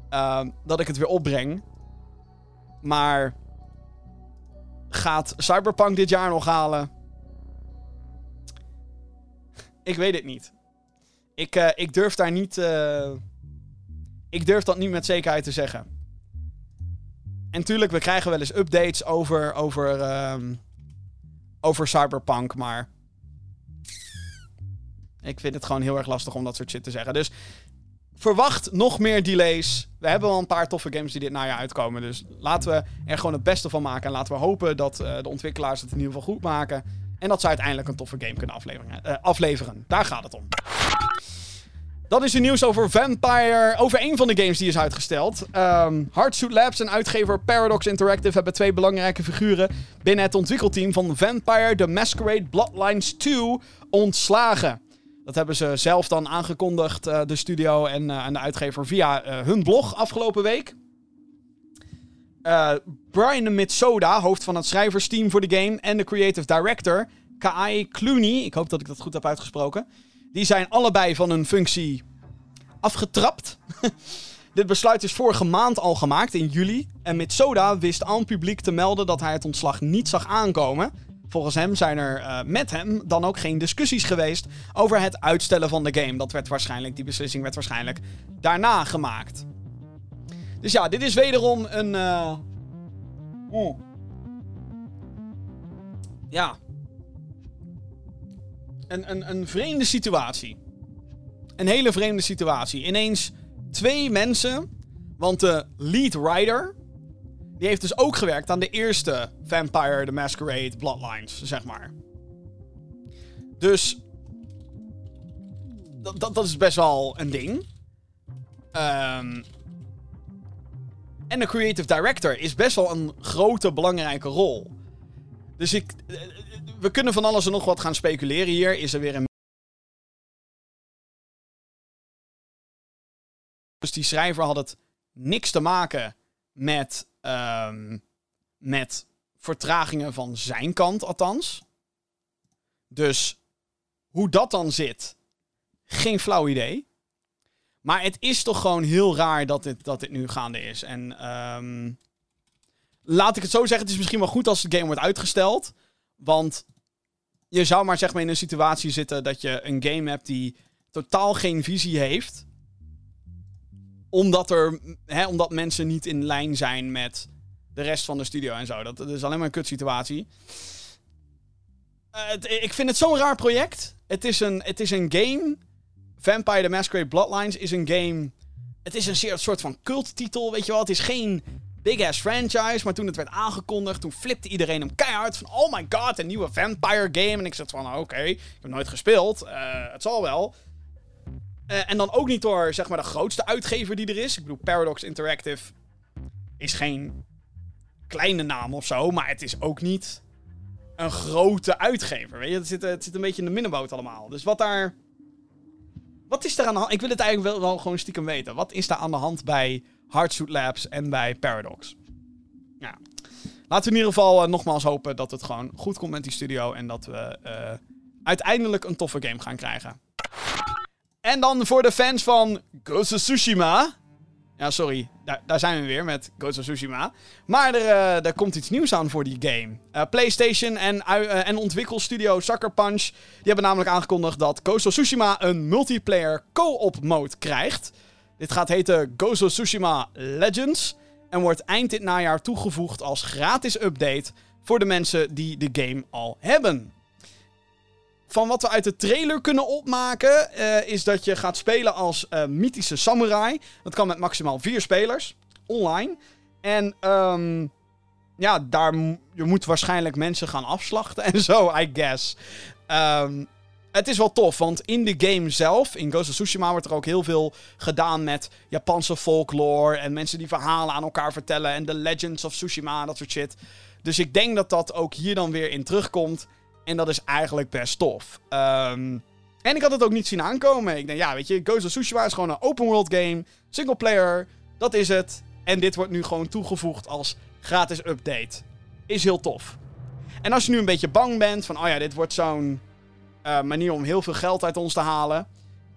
Uh, dat ik het weer opbreng. Maar gaat Cyberpunk dit jaar nog halen? Ik weet het niet. Ik, uh, ik durf daar niet. Uh, ik durf dat niet met zekerheid te zeggen. En tuurlijk, we krijgen wel eens updates over, over, um, over Cyberpunk, maar... Ik vind het gewoon heel erg lastig om dat soort shit te zeggen. Dus verwacht nog meer delays. We hebben wel een paar toffe games die dit najaar uitkomen. Dus laten we er gewoon het beste van maken. En laten we hopen dat uh, de ontwikkelaars het in ieder geval goed maken. En dat ze uiteindelijk een toffe game kunnen afleveren. Uh, afleveren. Daar gaat het om. Dat is het nieuws over Vampire. Over een van de games die is uitgesteld. Um, ehm, Hardsuit Labs en uitgever Paradox Interactive hebben twee belangrijke figuren binnen het ontwikkelteam van Vampire The Masquerade Bloodlines 2 ontslagen. Dat hebben ze zelf dan aangekondigd, uh, de studio en, uh, en, de uitgever, via uh, hun blog afgelopen week. Brian Mitsoda, hoofd van het schrijversteam voor de game, en de creative director, Kai Clooney, ik hoop dat ik dat goed heb uitgesproken, die zijn allebei van hun functie afgetrapt. Dit besluit is vorige maand al gemaakt, in juli. En Mitsoda wist aan publiek te melden dat hij het ontslag niet zag aankomen. Volgens hem zijn er uh, met hem dan ook geen discussies geweest over het uitstellen van de game. Dat werd waarschijnlijk, die beslissing werd waarschijnlijk daarna gemaakt. Dus ja, dit is wederom een. Oh. ja. Een, een, een vreemde situatie. Een hele vreemde situatie. Ineens twee mensen. Want de lead writer. Die heeft dus ook gewerkt aan de eerste Vampire the Masquerade Bloodlines, zeg maar. Dus. Dat, is best wel een ding. Ehm. En de creative director is best wel een grote, belangrijke rol. Dus ik. eh, We kunnen van alles en nog wat gaan speculeren hier. Is er weer een. Dus die schrijver had het niks te maken met. Ehm, met vertragingen van zijn kant, althans. Dus hoe dat dan zit, geen flauw idee. Maar het is toch gewoon heel raar dat dit, dat dit nu gaande is. En ehm, laat ik het zo zeggen, het is misschien wel goed als de game wordt uitgesteld. Want je zou maar zeg maar in een situatie zitten dat je een game hebt die totaal geen visie heeft. Omdat, er, hè, omdat mensen niet in lijn zijn met de rest van de studio en zo. Dat, is alleen maar een kutsituatie. Eh, ik vind het zo'n raar project. Het is een, het is een game. Vampire the Masquerade Bloodlines is een game. Het is een soort van culttitel, weet je wel. Het is geen big-ass franchise. Maar toen het werd aangekondigd, toen flipte iedereen hem keihard. Van, oh my god, een nieuwe Vampire game. En ik zat van, oké, ik heb nooit gespeeld. eh, het zal wel. Eh, en dan ook niet door, zeg maar, de grootste uitgever die er is. Ik bedoel, Paradox Interactive is geen kleine naam of zo. Maar het is ook niet een grote uitgever. Weet je, het zit, het zit een beetje in de middenboot allemaal. Dus wat daar. Wat is er aan de hand? Ik wil het eigenlijk wel, wel gewoon stiekem weten. Wat is daar aan de hand bij Hardsuit Labs en bij Paradox? Ja. Laten we in ieder geval eh, nogmaals hopen dat het gewoon goed komt met die studio. En dat we eh, uiteindelijk een toffe game gaan krijgen. En dan voor de fans van Ghost of Tsushima. Ja, sorry. Daar, daar zijn we weer met Ghost of Tsushima. Maar er, eh, komt iets nieuws aan voor die game. Eh, PlayStation en, eh, en ontwikkelstudio Sucker Punch... die hebben namelijk aangekondigd dat Ghost of Tsushima... een multiplayer co-op mode krijgt. Dit gaat heten Ghost of Tsushima Legends... en wordt eind dit najaar toegevoegd als gratis update... voor de mensen die de game al hebben. Van wat we uit de trailer kunnen opmaken, eh, is dat je gaat spelen als eh, mythische samurai. Dat kan met maximaal vier spelers, online. En ehm, ja, daar je moet waarschijnlijk mensen gaan afslachten en zo, I guess. Ehm, het is wel tof, want in de game zelf, in Ghost of Tsushima, wordt er ook heel veel gedaan met Japanse folklore. En mensen die verhalen aan elkaar vertellen. En de Legends of Tsushima dat soort shit. Dus ik denk dat dat ook hier dan weer in terugkomt. En dat is eigenlijk best tof. Ehm, en ik had het ook niet zien aankomen. Ik denk, ja, weet je, Ghost of Tsushima is gewoon een open world game. Single player, dat is het. En dit wordt nu gewoon toegevoegd als gratis update. Is heel tof. En als je nu een beetje bang bent van, oh ja, dit wordt zo'n eh, manier om heel veel geld uit ons te halen.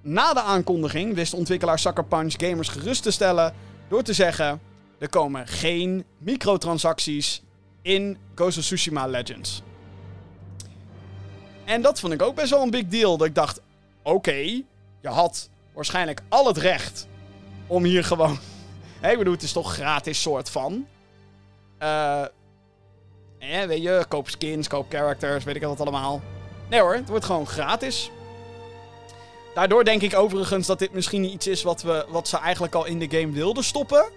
Na de aankondiging wist ontwikkelaar Sucker Punch gamers gerust te stellen door te zeggen: er komen geen microtransacties in Ghost of Tsushima Legends. En dat vond ik ook best wel een big deal. Dat ik dacht: oké, je had waarschijnlijk al het recht om hier gewoon. Hé, ik bedoel, het is toch gratis soort van. Eh. eh, weet je, koop skins, koop characters, weet ik wat allemaal. Nee hoor, het wordt gewoon gratis. Daardoor denk ik overigens dat dit misschien iets is wat, we, wat ze eigenlijk al in de game wilden stoppen.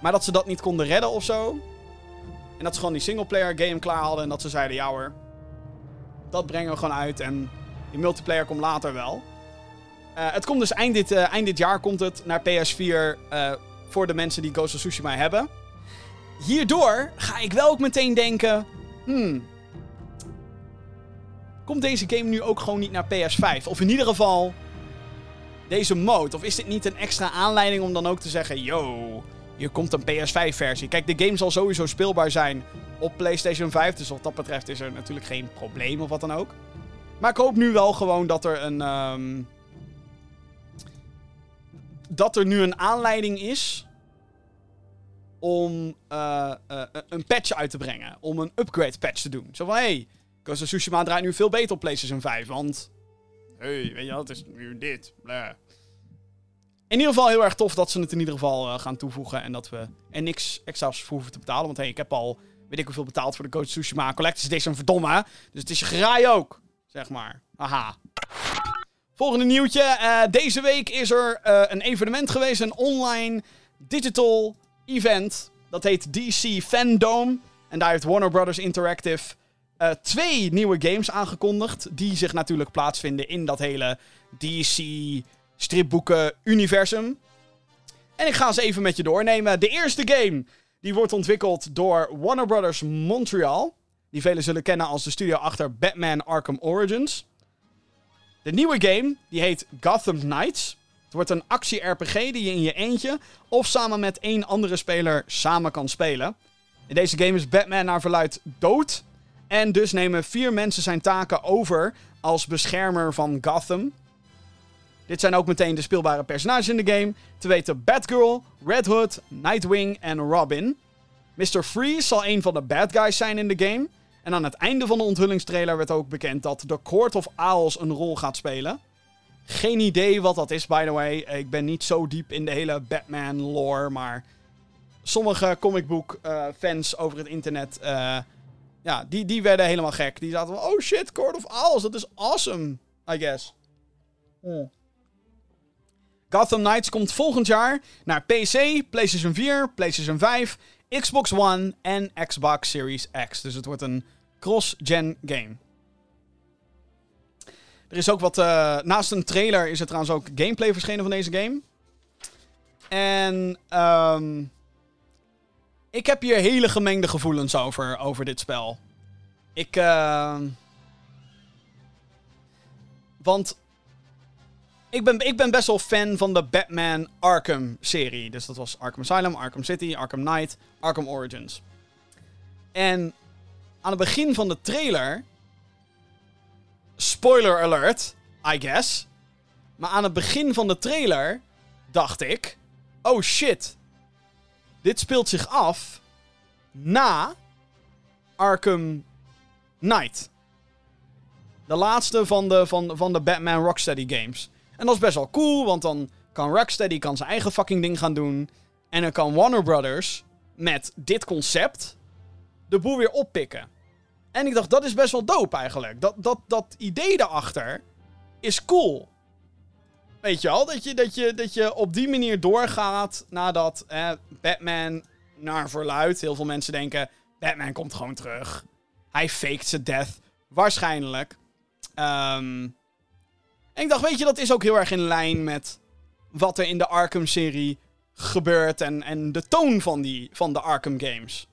Maar dat ze dat niet konden redden of zo. En dat ze gewoon die singleplayer game klaar hadden en dat ze zeiden, ja hoor. Dat brengen we gewoon uit en die multiplayer komt later wel. Eh, het komt dus eind dit, eh, eind dit jaar komt het naar PS4 eh, voor de mensen die Ghost of Tsushima hebben. Hierdoor ga ik wel ook meteen denken... Hmm, komt deze game nu ook gewoon niet naar PS5? Of in ieder geval deze mode? Of is dit niet een extra aanleiding om dan ook te zeggen: yo, hier komt een PS5-versie? Kijk, de game zal sowieso speelbaar zijn op PlayStation 5. Dus wat dat betreft is er natuurlijk geen probleem of wat dan ook. Maar ik hoop nu wel gewoon dat er een. ehm, dat er nu een aanleiding is om eh, eh, een patch uit te brengen. Om een upgrade patch te doen. Zo van, hey, Ghost draait nu veel beter op PlayStation 5, want... hey, weet je het is nu dit. bla. In ieder geval heel erg tof dat ze het in ieder geval eh, gaan toevoegen. En dat we er niks extra's voor hoeven te betalen. Want hey, ik heb al weet ik hoeveel betaald voor de of Tsushima Collector's Edition, verdomme. Dus het is je graai ook, zeg maar. Aha. Volgende nieuwtje. Uh, deze week is er uh, een evenement geweest, een online digital event. Dat heet DC Fandom. En daar heeft Warner Brothers Interactive twee nieuwe games aangekondigd. Die zich natuurlijk plaatsvinden in dat hele DC stripboeken universum. En ik ga ze even met je doornemen. De eerste game die wordt ontwikkeld door Warner Brothers Montreal. Die velen zullen kennen als de studio achter Batman Arkham Origins. De nieuwe game die heet Gotham Knights. Het wordt een actie-RPG die je in je eentje of samen met één andere speler samen kan spelen. In deze game is Batman naar verluid dood. En dus nemen vier mensen zijn taken over als beschermer van Gotham. Dit zijn ook meteen de speelbare personages in de game. Te weten Batgirl, Red Hood, Nightwing en Robin. Mr. Freeze zal een van de bad guys zijn in de game. En aan het einde van de onthullingstrailer werd ook bekend dat de Court of Owls een rol gaat spelen. Geen idee wat dat is, by the way. Ik ben niet zo diep in de hele Batman lore, maar sommige comicbook uh, fans over het internet, uh, ja, die, die werden helemaal gek. Die zaten van, oh shit, Court of Owls, dat is awesome, I guess. Hmm. Gotham Knights komt volgend jaar naar PC, PlayStation 4, PlayStation 5, Xbox One en Xbox Series X. Dus het wordt een cross-gen game. Er is ook wat. Uh, naast een trailer is er trouwens ook gameplay verschenen van deze game. En. Um, ik heb hier hele gemengde gevoelens over, over dit spel. Ik. Uh, want ik ben, ik ben best wel fan van de Batman Arkham-serie. Dus dat was Arkham Asylum, Arkham City, Arkham Knight, Arkham Origins. En aan het begin van de trailer. Spoiler alert, I guess. Maar aan het begin van de trailer dacht ik: oh shit. Dit speelt zich af na Arkham Knight. De laatste van de, van, van de Batman Rocksteady games. En dat is best wel cool, want dan kan Rocksteady kan zijn eigen fucking ding gaan doen. En dan kan Warner Brothers met dit concept de boel weer oppikken. En ik dacht, dat is best wel dope eigenlijk. Dat, dat, dat idee daarachter is cool. Weet je al, dat je, dat je, dat je op die manier doorgaat nadat Batman naar verluidt. Heel veel mensen denken, Batman komt gewoon terug. Hij faked zijn death. Waarschijnlijk. Um, en ik dacht, weet je, dat is ook heel erg in lijn met wat er in de Arkham-serie gebeurt en, en de toon van, die, van de Arkham games.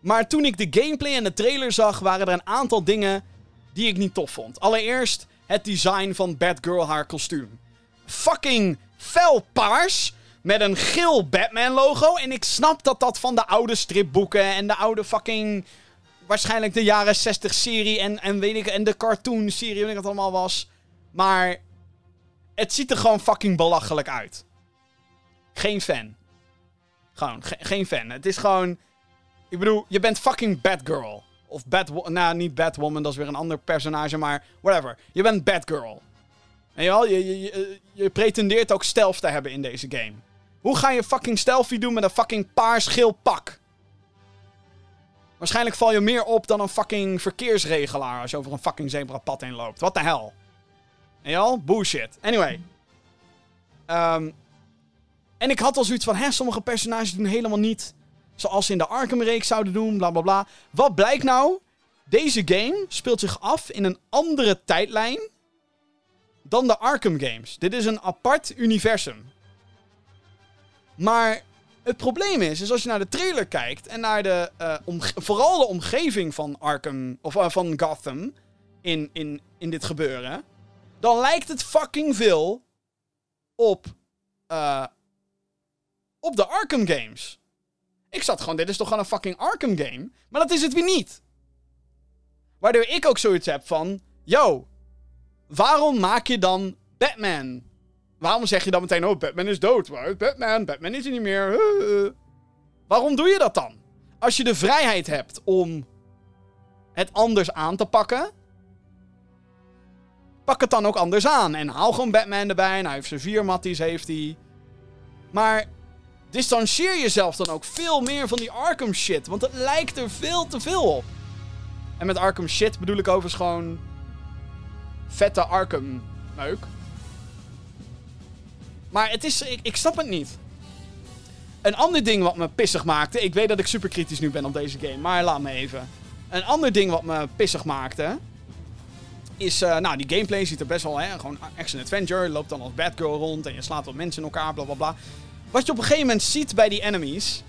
Maar toen ik de gameplay en de trailer zag, waren er een aantal dingen die ik niet tof vond. Allereerst het design van Batgirl haar kostuum. Fucking fel paars met een geel Batman logo. En ik snap dat dat van de oude stripboeken en de oude fucking waarschijnlijk de jaren 60 serie en, en weet ik, en de cartoon serie, weet ik wat allemaal was. Maar het ziet er gewoon fucking belachelijk uit. Geen fan. Gewoon, geen fan. Het is gewoon. Ik bedoel, je bent fucking Batgirl. Of Bat... Nou, niet Batwoman, dat is weer een ander personage, maar whatever. Je bent Batgirl. En je, je, je, je pretendeert ook stealth te hebben in deze game. Hoe ga je fucking stealthy doen met een fucking paars-geel pak? Waarschijnlijk val je meer op dan een fucking verkeersregelaar als je over een fucking zebrapad heen loopt. Wat de hel? En je al? Bullshit. Anyway. Um, en ik had al zoiets van, hè, sommige personages doen helemaal niet zoals ze in de Arkham-reeks zouden doen, bla bla bla. Wat blijkt nou? Deze game speelt zich af in een andere tijdlijn dan de Arkham games. Dit is een apart universum. Maar het probleem is, is als je naar de trailer kijkt en naar de, uh, vooral de omgeving van Arkham, of uh, van Gotham in, in, in dit gebeuren, dan lijkt het fucking veel op, uh, op de Arkham games. Ik zat gewoon, dit is toch gewoon een fucking Arkham game? Maar dat is het weer niet. Waardoor ik ook zoiets heb van, yo, waarom maak je dan Batman Waarom zeg je dan meteen, oh, Batman is dood? Batman? Batman is er niet meer. Waarom doe je dat dan? Als je de vrijheid hebt om het anders aan te pakken, pak het dan ook anders aan. En haal gewoon Batman erbij. Nou, hij heeft zijn vier matties, heeft hij. Maar distancieer jezelf dan ook veel meer van die Arkham shit. Want het lijkt er veel te veel op. En met Arkham shit bedoel ik overigens gewoon vette Arkham meuk. Maar het is, ik, snap het niet. Een ander ding wat me pissig maakte. Ik weet dat ik super kritisch nu ben op deze game, maar laat me even. Een ander ding wat me pissig maakte. Is, uh, nou, die gameplay ziet er best wel, hè, gewoon action-adventure. Je loopt dan als Batgirl rond en je slaat wat mensen in elkaar, bla bla bla. Wat je op een gegeven moment ziet bij die enemies.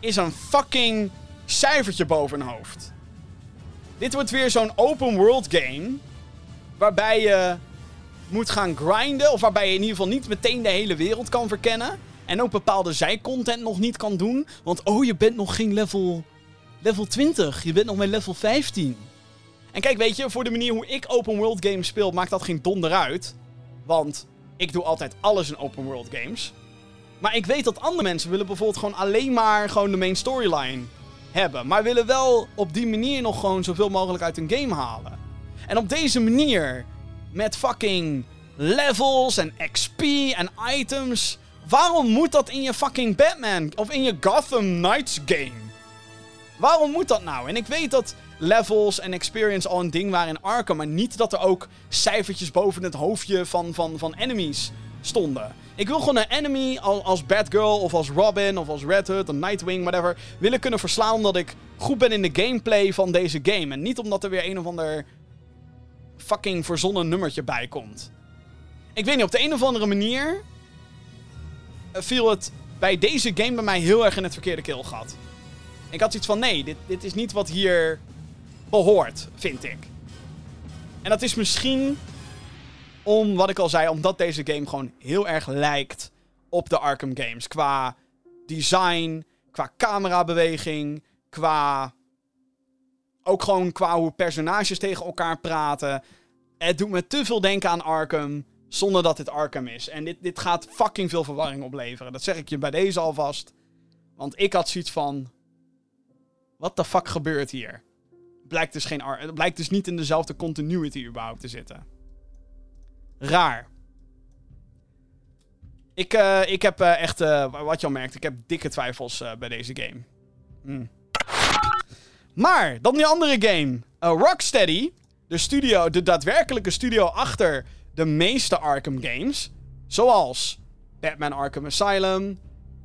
Is een fucking cijfertje boven hun hoofd. Dit wordt weer zo'n open world game. Waarbij je moet gaan grinden. Of waarbij je in ieder geval niet meteen de hele wereld kan verkennen. En ook bepaalde zijcontent nog niet kan doen. Want oh, je bent nog geen level, level 20. Je bent nog maar level 15. En kijk, weet je, voor de manier hoe ik open world games speel, maakt dat geen donder uit. Want ik doe altijd alles in open world games. Maar ik weet dat andere mensen willen bijvoorbeeld gewoon alleen maar gewoon de main storyline hebben. Maar willen wel op die manier nog gewoon zoveel mogelijk uit een game halen. En op deze manier, met fucking levels en XP en items. Waarom moet dat in je fucking Batman of in je Gotham Knights game? Waarom moet dat nou? En ik weet dat levels en experience al een ding waren in Arkham, maar niet dat er ook cijfertjes boven het hoofdje van, van, van enemies stonden. Ik wil gewoon een enemy als Batgirl of als Robin of als Red Hood, een Nightwing, whatever, willen kunnen verslaan omdat ik goed ben in de gameplay van deze game. En niet omdat er weer een of ander fucking verzonnen nummertje bij komt. Ik weet niet, op de een of andere manier eh, viel het bij deze game bij mij heel erg in het verkeerde keelgat. Ik had zoiets van, nee, dit, dit is niet wat hier behoort, vind ik. En dat is misschien om, wat ik al zei, omdat deze game gewoon heel erg lijkt op de Arkham games. Qua design, qua camerabeweging, qua... Ook gewoon qua hoe personages tegen elkaar praten. Het doet me te veel denken aan Arkham, zonder dat dit Arkham is. En dit, dit gaat fucking veel verwarring opleveren. Dat zeg ik je bij deze alvast. Want ik had zoiets van... Wat de fuck gebeurt hier? Blijkt dus, geen blijkt dus niet in dezelfde continuity überhaupt te zitten raar. Ik, uh, ik heb uh, echt, uh, wat je al merkt, ik heb dikke twijfels bij deze game. Hmm. Maar, dan die andere game. Rocksteady, de, studio, de daadwerkelijke studio achter de meeste Arkham games. Zoals Batman Arkham Asylum,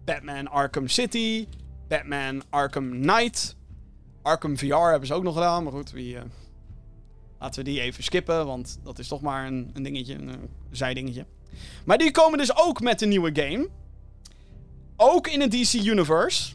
Batman Arkham City, Batman Arkham Knight. Arkham VR hebben ze ook nog gedaan, maar goed, wie... Laten we die even skippen, want dat is toch maar een, een dingetje, een, zijdingetje. Maar die komen dus ook met een nieuwe game. Ook in het DC Universe.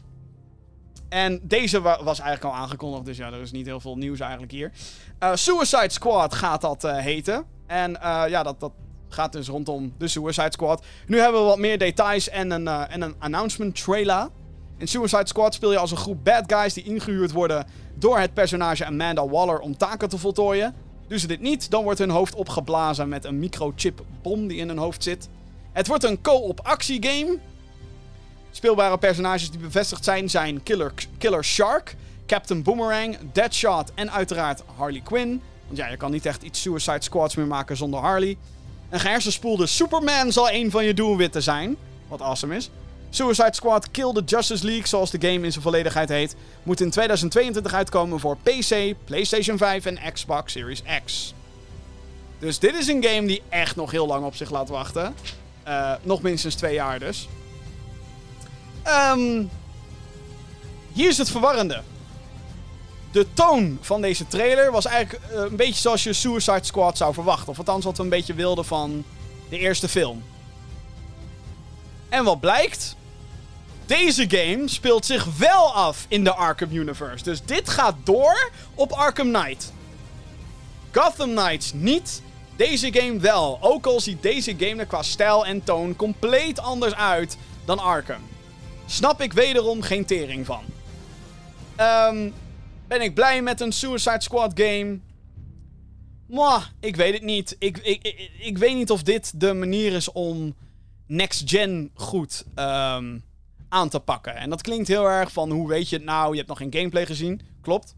En deze was eigenlijk al aangekondigd, dus ja, er is niet heel veel nieuws eigenlijk hier. Uh, Suicide Squad gaat dat uh, heten. En uh, ja, dat, dat gaat dus rondom de Suicide Squad. Nu hebben we wat meer details en een, en een announcement trailer. In Suicide Squad speel je als een groep bad guys die ingehuurd worden door het personage Amanda Waller om taken te voltooien. Doen ze dit niet, dan wordt hun hoofd opgeblazen met een microchip bom die in hun hoofd zit. Het wordt een co-op actiegame. Speelbare personages die bevestigd zijn zijn Killer, Killer Shark, Captain Boomerang, Deadshot en uiteraard Harley Quinn. Want ja, je kan niet echt iets Suicide Squads meer maken zonder Harley. Een gehersenspoelde Superman zal een van je doelwitten zijn. Wat awesome is. Suicide Squad Kill the Justice League, zoals de game in zijn volledigheid heet, moet in 2022 uitkomen voor PC, PlayStation 5 en Xbox Series X. Dus dit is een game die echt nog heel lang op zich laat wachten. Uh, nog minstens twee jaar dus. Um, hier is het verwarrende. De toon van deze trailer was eigenlijk uh, een beetje zoals je Suicide Squad zou verwachten. Of althans wat we een beetje wilden van de eerste film. En wat blijkt? Deze game speelt zich wel af in de Arkham Universe. Dus dit gaat door op Arkham Knight. Gotham Knights niet. Deze game wel. Ook al ziet deze game er qua stijl en toon compleet anders uit dan Arkham. Snap ik wederom geen tering van. Um, ben ik blij met een Suicide Squad game? Mwah, ik weet het niet. Ik, ik, ik, ik, weet niet of dit de manier is om next gen goed um, aan te pakken. En dat klinkt heel erg van hoe weet je het nou? Je hebt nog geen gameplay gezien. Klopt.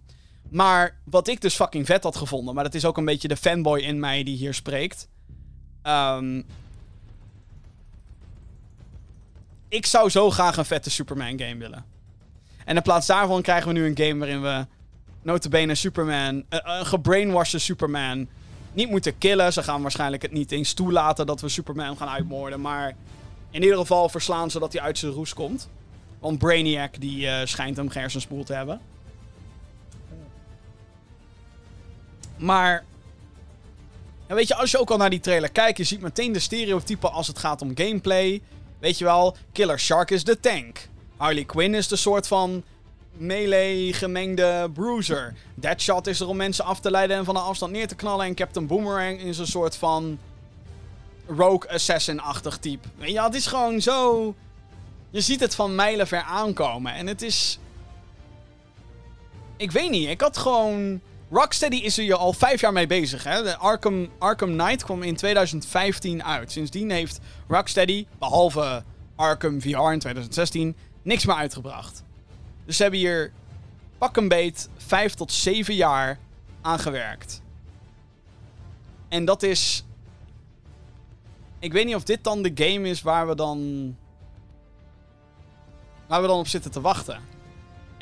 Maar wat ik dus fucking vet had gevonden, maar dat is ook een beetje de fanboy in mij die hier spreekt. Um, ik zou zo graag een vette Superman game willen. En in plaats daarvan krijgen we nu een game waarin we notabene Superman, uh, een gebrainwashed Superman, niet moeten killen. Ze gaan waarschijnlijk het niet eens toelaten dat we Superman gaan uitmoorden. Maar in ieder geval verslaan zodat hij uit zijn roes komt. Want Brainiac die uh, schijnt hem gehersenspoel te hebben. Maar weet je, als je ook al naar die trailer kijkt, je ziet meteen de stereotypen als het gaat om gameplay. Weet je wel, Killer Shark is de tank. Harley Quinn is de soort van melee gemengde bruiser. Deadshot is er om mensen af te leiden en van de afstand neer te knallen. En Captain Boomerang is een soort van rogue assassin-achtig type. Ja, het is gewoon zo... Je ziet het van mijlen ver aankomen. En het is... Ik weet niet, ik had gewoon... Rocksteady is er al vijf jaar mee bezig. Hè? De Arkham, Arkham Knight kwam in 2015 uit. Sindsdien heeft Rocksteady, behalve Arkham VR in 2016, niks meer uitgebracht. Dus ze hebben hier pak een beet vijf tot zeven jaar aan gewerkt. En dat is. Ik weet niet of dit dan de game is waar we dan. Waar we dan op zitten te wachten.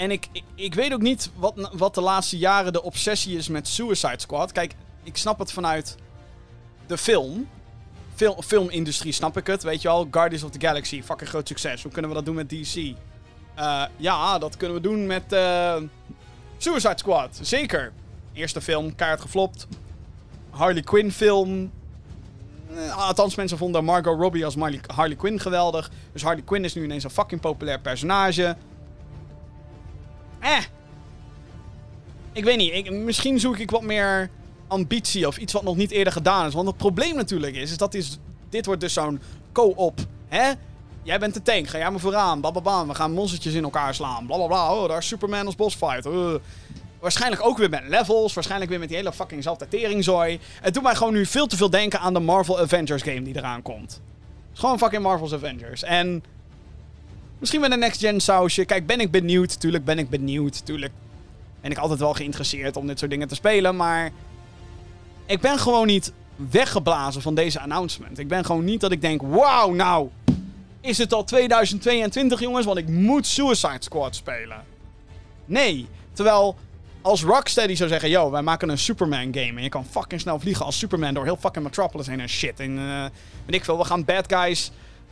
En ik, ik, weet ook niet wat, wat de laatste jaren de obsessie is met Suicide Squad. Kijk, ik snap het vanuit de film. Film, filmindustrie snap ik het, weet je wel. Guardians of the Galaxy, fucking groot succes. Hoe kunnen we dat doen met DC? Uh, ja, dat kunnen we doen met uh, Suicide Squad. Zeker. Eerste film, kaart geflopt. Harley Quinn film. Uh, althans, mensen vonden Margot Robbie als Harley Quinn geweldig. Dus Harley Quinn is nu ineens een fucking populair personage. Eh. Ik weet niet. Misschien zoek ik wat meer ambitie of iets wat nog niet eerder gedaan is. Want het probleem natuurlijk is, is dat is, dit wordt dus zo'n co-op. Hè? Jij bent de tank, ga jij maar vooraan. Bababa, we gaan monstertjes in elkaar slaan. Blablabla, oh, daar is Superman als bossfight. Uh. Waarschijnlijk ook weer met levels. Waarschijnlijk weer met die hele fucking zelfde teringzooi. Het doet mij gewoon nu veel te veel denken aan de Marvel Avengers game die eraan komt. gewoon fucking Marvel's Avengers. En misschien met een next-gen sausje. Kijk, ben ik benieuwd? Tuurlijk ben ik benieuwd. Tuurlijk ben ik altijd wel geïnteresseerd om dit soort dingen te spelen. Maar ik ben gewoon niet weggeblazen van deze announcement. Ik ben gewoon niet dat ik denk, wauw, nou, is het al 2022, jongens? Want ik moet Suicide Squad spelen. Nee. Terwijl als Rocksteady zou zeggen: Yo, wij maken een Superman game. En je kan fucking snel vliegen als Superman door heel fucking Metropolis heen en shit. En uh, ik veel, we gaan bad guys.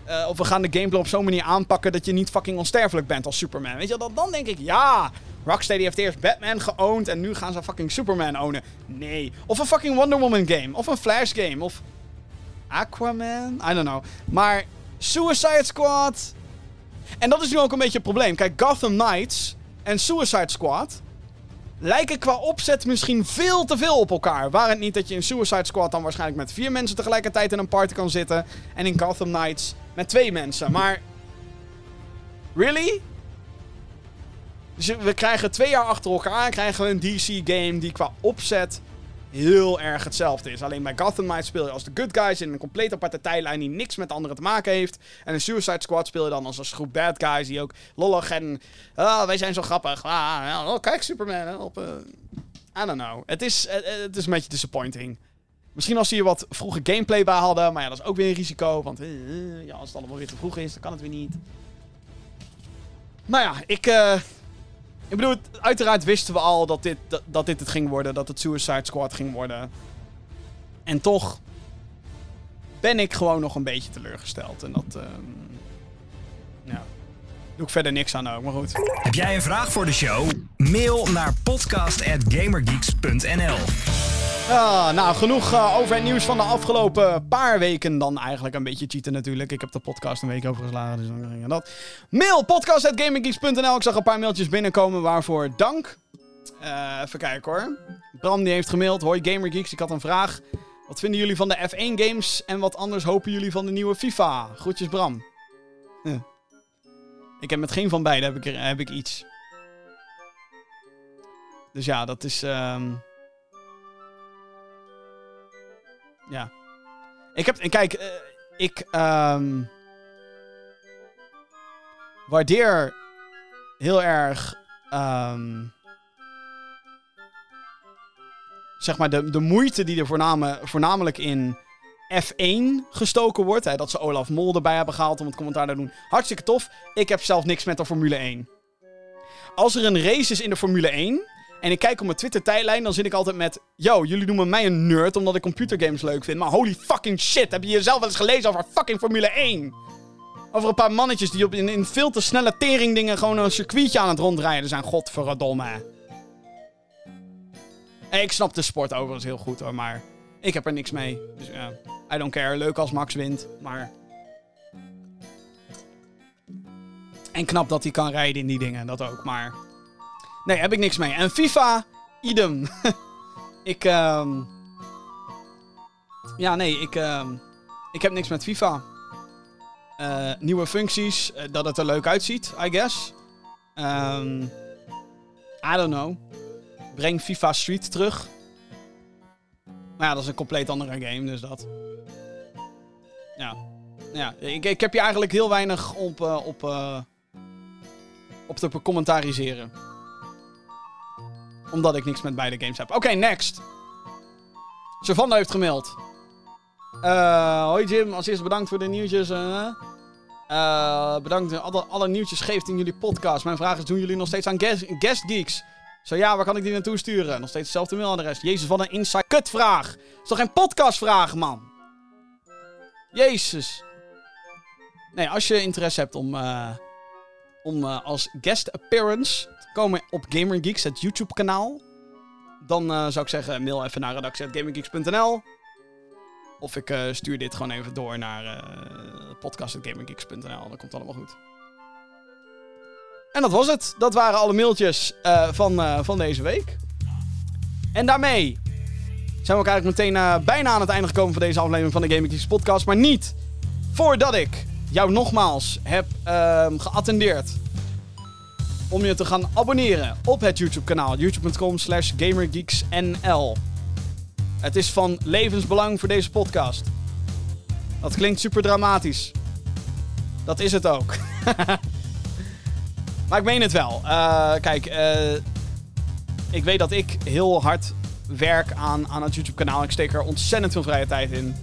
Uh, of we gaan de gameplay op zo'n manier aanpakken dat je niet fucking onsterfelijk bent als Superman. Weet je, dan, dan denk ik: Ja, Rocksteady heeft eerst Batman geowned en nu gaan ze fucking Superman ownen. Nee. Of een fucking Wonder Woman game. Of een Flash game. Of Aquaman. I don't know. Maar Suicide Squad. En dat is nu ook een beetje het probleem. Kijk, Gotham Knights en Suicide Squad lijken qua opzet misschien veel te veel op elkaar. Waar het niet dat je in Suicide Squad dan waarschijnlijk met vier mensen tegelijkertijd in een party kan zitten. En in Gotham Knights met twee mensen. Maar. Really? We krijgen twee jaar achter elkaar krijgen we een DC-game die qua opzet heel erg hetzelfde is. Alleen bij Gotham Knights speel je als de good guys in een compleet aparte tijdlijn die niks met anderen te maken heeft. En in Suicide Squad speel je dan als een groep bad guys die ook lollig en... Oh, wij zijn zo grappig. Ah, oh, kijk, Superman. Op, uh, I don't know. Het is, uh, het is een beetje disappointing. Misschien als ze hier wat vroege gameplay bij hadden. Maar ja, dat is ook weer een risico. Want uh, ja, als het allemaal weer te vroeg is, dan kan het weer niet. Nou ja, ik... Ik bedoel, uiteraard wisten we al dat dit, dat, dit het ging worden. Dat het Suicide Squad ging worden. En toch ben ik gewoon nog een beetje teleurgesteld. En dat... Ja. Doe ik verder niks aan ook, maar goed. Heb jij een vraag voor de show? Mail naar podcast.gamergeeks.nl uh, nou, genoeg uh, over het nieuws van de afgelopen paar weken. Dan eigenlijk een beetje cheaten natuurlijk. Ik heb de podcast een week overgeslagen, dus dan ging dat. Mail podcast.gaminggeeks.nl. Ik zag een paar mailtjes binnenkomen, waarvoor dank. Uh, even kijken hoor. Bram die heeft gemaild. Hoi Gamergeeks, ik had een vraag. Wat vinden jullie van de F1 games en wat anders hopen jullie van de nieuwe FIFA? Groetjes Bram. Ik heb met geen van beide heb ik, heb ik iets. Dus ja, dat is... Um... Ja. Ik heb... Kijk, uh, ik... Um, waardeer heel erg... Um, zeg maar de, de moeite die er voorname, voornamelijk in F1 gestoken wordt. Dat ze Olaf Mol erbij hebben gehaald om het commentaar te doen. Hartstikke tof. Ik heb zelf niks met de Formule 1. Als er een race is in de Formule 1 en ik kijk op mijn Twitter-tijdlijn, dan zit ik altijd met... Yo, jullie noemen mij een nerd omdat ik computergames leuk vind. Maar holy fucking shit, heb je jezelf wel eens gelezen over fucking Formule 1? Over een paar mannetjes die op, in, in veel te snelle teringdingen gewoon een circuitje aan het rondrijden zijn. Godverdomme. Ik snap de sport overigens heel goed hoor, maar ik heb er niks mee. Dus ja, I don't care. Leuk als Max wint, maar... En knap dat hij kan rijden in die dingen, dat ook, maar... Nee, heb ik niks mee. En FIFA, idem. ik, ehm Ja, nee, ik, ehm ik heb niks met FIFA. Uh, nieuwe functies, uh, dat het er leuk uitziet, I guess. Um, I don't know. Breng FIFA Street terug. Maar ja, dat is een compleet andere game, dus dat. Ja. Ja, ik, heb je eigenlijk heel weinig op, uh, op, op te commentariseren. Omdat ik niks met beide games heb. Oké, next. Savanda heeft gemaild. Uh, hoi Jim, als eerste bedankt voor de nieuwtjes. Bedankt alle, alle nieuwtjes geeft in jullie podcast. Mijn vraag is, doen jullie nog steeds aan guest geeks? Zo ja, waar kan ik die naartoe sturen? Nog steeds hetzelfde mailadres. Jezus, wat een inside kut vraag. Is toch geen podcastvraag, man? Jezus. Nee, als je interesse hebt om, uh, om uh, als guest appearance te komen op GamerGeeks, het YouTube kanaal. Dan uh, zou ik zeggen, mail even naar redactie.gamergeeks.nl. Of ik stuur dit gewoon even door naar podcast.gamergeeks.nl. Dat komt allemaal goed. En dat was het. Dat waren alle mailtjes uh, van, van deze week. En daarmee zijn we ook eigenlijk meteen bijna aan het einde gekomen van deze aflevering van de Gaming Geeks podcast. Maar niet voordat ik jou nogmaals heb ehm, geattendeerd om je te gaan abonneren op het YouTube kanaal. youtube.com slash gamergeeksnl. Het is van levensbelang voor deze podcast. Dat klinkt super dramatisch. Dat is het ook. maar ik meen het wel. Uh, kijk, uh, ik weet dat ik heel hard werk aan, aan het YouTube-kanaal. Ik steek er ontzettend veel vrije tijd in.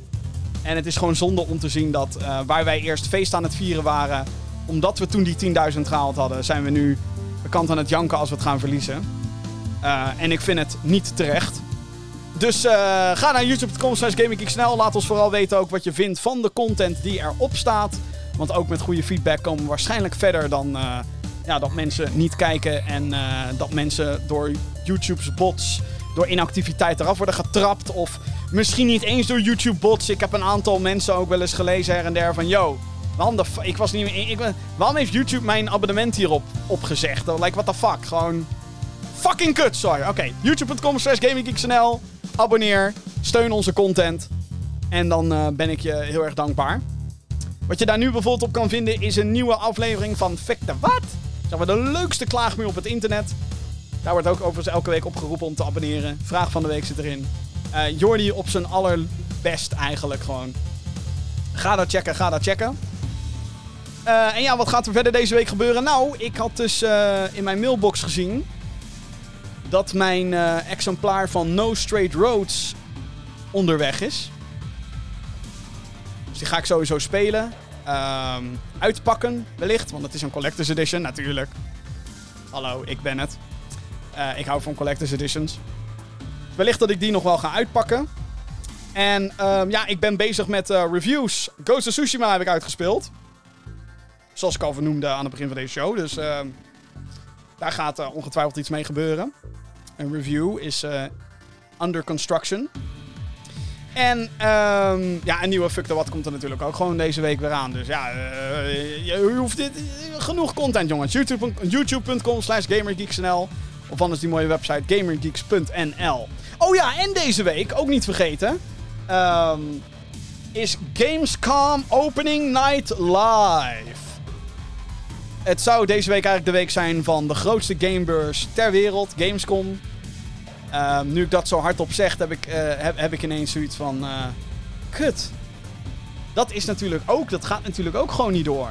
En het is gewoon zonde om te zien dat uh, waar wij eerst feest aan het vieren waren, omdat we toen die 10.000 gehaald hadden, zijn we nu bekend aan het janken als we het gaan verliezen. en ik vind het niet terecht. Dus ga naar youtube.com slash gaminggeeksnl. Laat ons vooral weten ook wat je vindt van de content die erop staat. Want ook met goede feedback komen we waarschijnlijk verder dan ja, dat mensen niet kijken. En uh, dat mensen door YouTube's bots, door inactiviteit eraf worden getrapt. Of misschien niet eens door YouTube bots. Ik heb een aantal mensen ook wel eens gelezen her en der van... Yo, waarom, de ik was niet meer, ik, waarom heeft YouTube mijn abonnement hierop opgezegd? Like, what the fuck? Gewoon fucking kut, sorry. Oké, youtube.com slash gaminggeeksnl abonneer, steun onze content. En dan uh, ben ik je heel erg dankbaar. Wat je daar nu bijvoorbeeld op kan vinden is een nieuwe aflevering van Fact the Wat. Zeg maar de leukste klaagmuur op het internet. Daar wordt ook overigens elke week opgeroepen om te abonneren. Vraag van de week zit erin. Uh, Jordi op zijn allerbest eigenlijk gewoon. Ga dat checken, ga dat checken. Uh, en ja, wat gaat er verder deze week gebeuren? Nou, ik had dus uh, in mijn mailbox gezien dat mijn exemplaar van No Straight Roads onderweg is. Dus die ga ik sowieso spelen. Um, uitpakken, wellicht, want het is een Collector's Edition, natuurlijk. Hallo, ik ben het. Uh, ik hou van Collector's Editions. Wellicht dat ik die nog wel ga uitpakken. En um, ja, ik ben bezig met uh, reviews. Ghost of Tsushima heb ik uitgespeeld. Zoals ik al vernoemde aan het begin van deze show. Dus uh, daar gaat uh, ongetwijfeld iets mee gebeuren. Een review is under construction. En um, ja, een nieuwe Fuck the What komt er natuurlijk ook gewoon deze week weer aan. Dus ja, uh, je hoeft dit... Genoeg content, jongens. YouTube.com YouTube slash gamergeeksnl. Of anders die mooie website gamergeeks.nl. Oh ja, en deze week, ook niet vergeten... Um, is Gamescom Opening Night Live. Het zou deze week eigenlijk de week zijn van de grootste gamebeurs ter wereld, Gamescom. Uh, nu ik dat zo hardop zeg, heb ik, uh, heb, heb, ik ineens zoiets van... Uh, kut. Dat is natuurlijk ook, dat gaat natuurlijk ook gewoon niet door.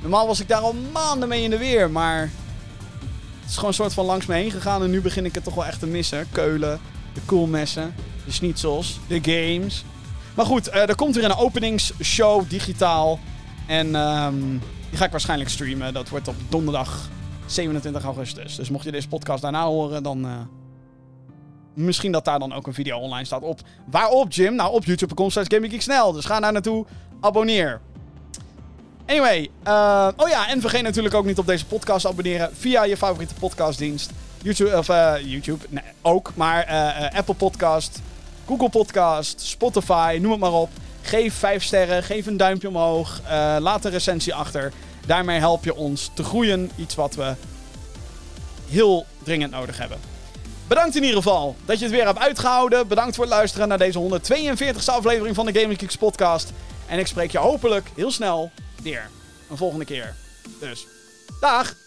Normaal was ik daar al maanden mee in de weer, maar... Het is gewoon een soort van langs me heen gegaan en nu begin ik het toch wel echt te missen. Keulen, de koelmessen, de schnitzels, de games. Maar goed, eh, er komt weer een openingsshow digitaal. En ehm, die ga ik waarschijnlijk streamen. Dat wordt op donderdag 27 augustus. Dus mocht je deze podcast daarna horen, dan... misschien dat daar dan ook een video online staat op. Waarop, Jim? Nou, op youtube.com slash GamingGeekSnel. Dus ga daar naartoe. Abonneer. Anyway. eh, oh ja, en vergeet natuurlijk ook niet op deze podcast te abonneren. Via je favoriete podcastdienst. YouTube, of eh, YouTube, nee, ook. Maar eh, Apple Podcast, Google Podcast, Spotify, noem het maar op. Geef 5 sterren, geef een duimpje omhoog. laat een recensie achter. Daarmee help je ons te groeien. Iets wat we heel dringend nodig hebben. Bedankt in ieder geval dat je het weer hebt uitgehouden. Bedankt voor het luisteren naar deze 142e aflevering van de Gaming Geeks podcast. En ik spreek je hopelijk heel snel weer. Een volgende keer. Dus, dag!